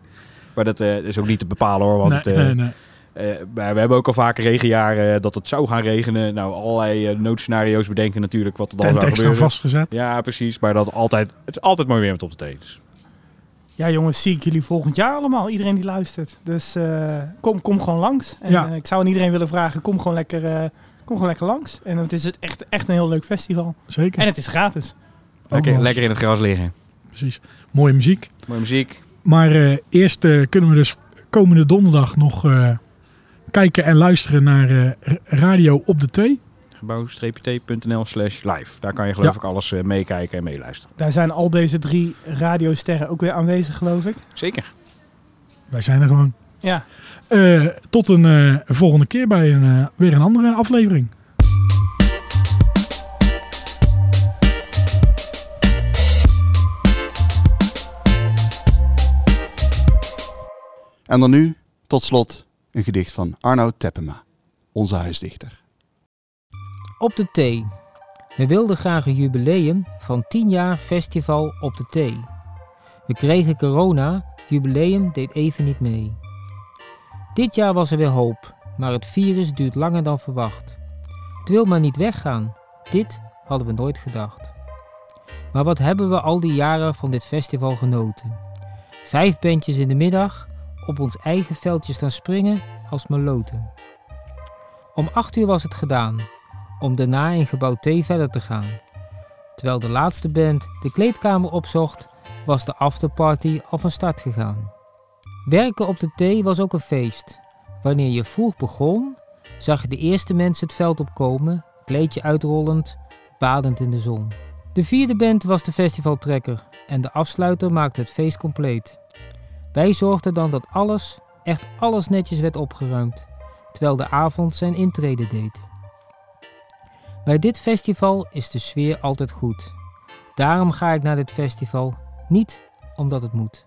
[SPEAKER 3] Maar dat eh, is ook niet te bepalen hoor. Want
[SPEAKER 1] nee,
[SPEAKER 3] het, eh,
[SPEAKER 1] nee, nee.
[SPEAKER 3] eh, we hebben ook al vaker regenjaren eh, dat het zou gaan regenen. Nou, allerlei noodscenario's bedenken natuurlijk wat er dan
[SPEAKER 1] Tent
[SPEAKER 3] zou gebeuren.
[SPEAKER 1] vastgezet.
[SPEAKER 3] Ja, precies. Maar dat altijd, het is altijd mooi weer met op de thee. Dus.
[SPEAKER 2] Ja, jongens, zie ik jullie volgend jaar allemaal. Iedereen die luistert. Dus eh, kom, kom gewoon langs. En
[SPEAKER 1] Ja.
[SPEAKER 2] ik zou aan iedereen willen vragen, kom gewoon lekker, eh, kom gewoon lekker langs. En het is het echt, echt een heel leuk festival.
[SPEAKER 1] Zeker.
[SPEAKER 2] En het is gratis.
[SPEAKER 3] Lekker,
[SPEAKER 1] Allemaal.
[SPEAKER 3] lekker in het gras liggen.
[SPEAKER 1] Precies. Mooie muziek.
[SPEAKER 3] Mooie muziek.
[SPEAKER 1] Maar eh, eerst eh, kunnen we dus komende donderdag nog eh, kijken en luisteren naar eh, r- Radio op de Thee.
[SPEAKER 3] gebouw-t.nl slash live. Daar kan je geloof
[SPEAKER 1] Ja.
[SPEAKER 3] ik alles eh, meekijken en meeluisteren.
[SPEAKER 2] Daar zijn al deze drie radiosterren ook weer aanwezig, geloof ik.
[SPEAKER 3] Zeker.
[SPEAKER 1] Wij zijn er gewoon.
[SPEAKER 2] Ja,
[SPEAKER 1] Eh, tot een eh, volgende keer bij een, eh, weer een andere aflevering.
[SPEAKER 7] En dan nu, tot slot, een gedicht van Arno Teppema, onze huisdichter.
[SPEAKER 8] Op de thee. We wilden graag een jubileum van 10 jaar festival op de thee. We kregen corona, jubileum deed even niet mee. Dit jaar was er weer hoop, maar het virus duurt langer dan verwacht. Het wil maar niet weggaan, dit hadden we nooit gedacht. Maar wat hebben we al die jaren van dit festival genoten? Vijf bandjes in de middag, op ons eigen veldje staan springen als maloten. Om acht uur was het gedaan, om daarna in gebouw T verder te gaan. Terwijl de laatste band de kleedkamer opzocht, was de afterparty al van start gegaan. Werken op de T was ook een feest. Wanneer je vroeg begon, zag je de eerste mensen het veld opkomen, kleedje uitrollend, badend in de zon. De vierde band was de festivaltrekker en de afsluiter maakte het feest compleet. Wij zorgden dan dat alles, echt alles netjes werd opgeruimd, terwijl de avond zijn intrede deed. Bij dit festival is de sfeer altijd goed. Daarom ga ik naar dit festival niet omdat het moet.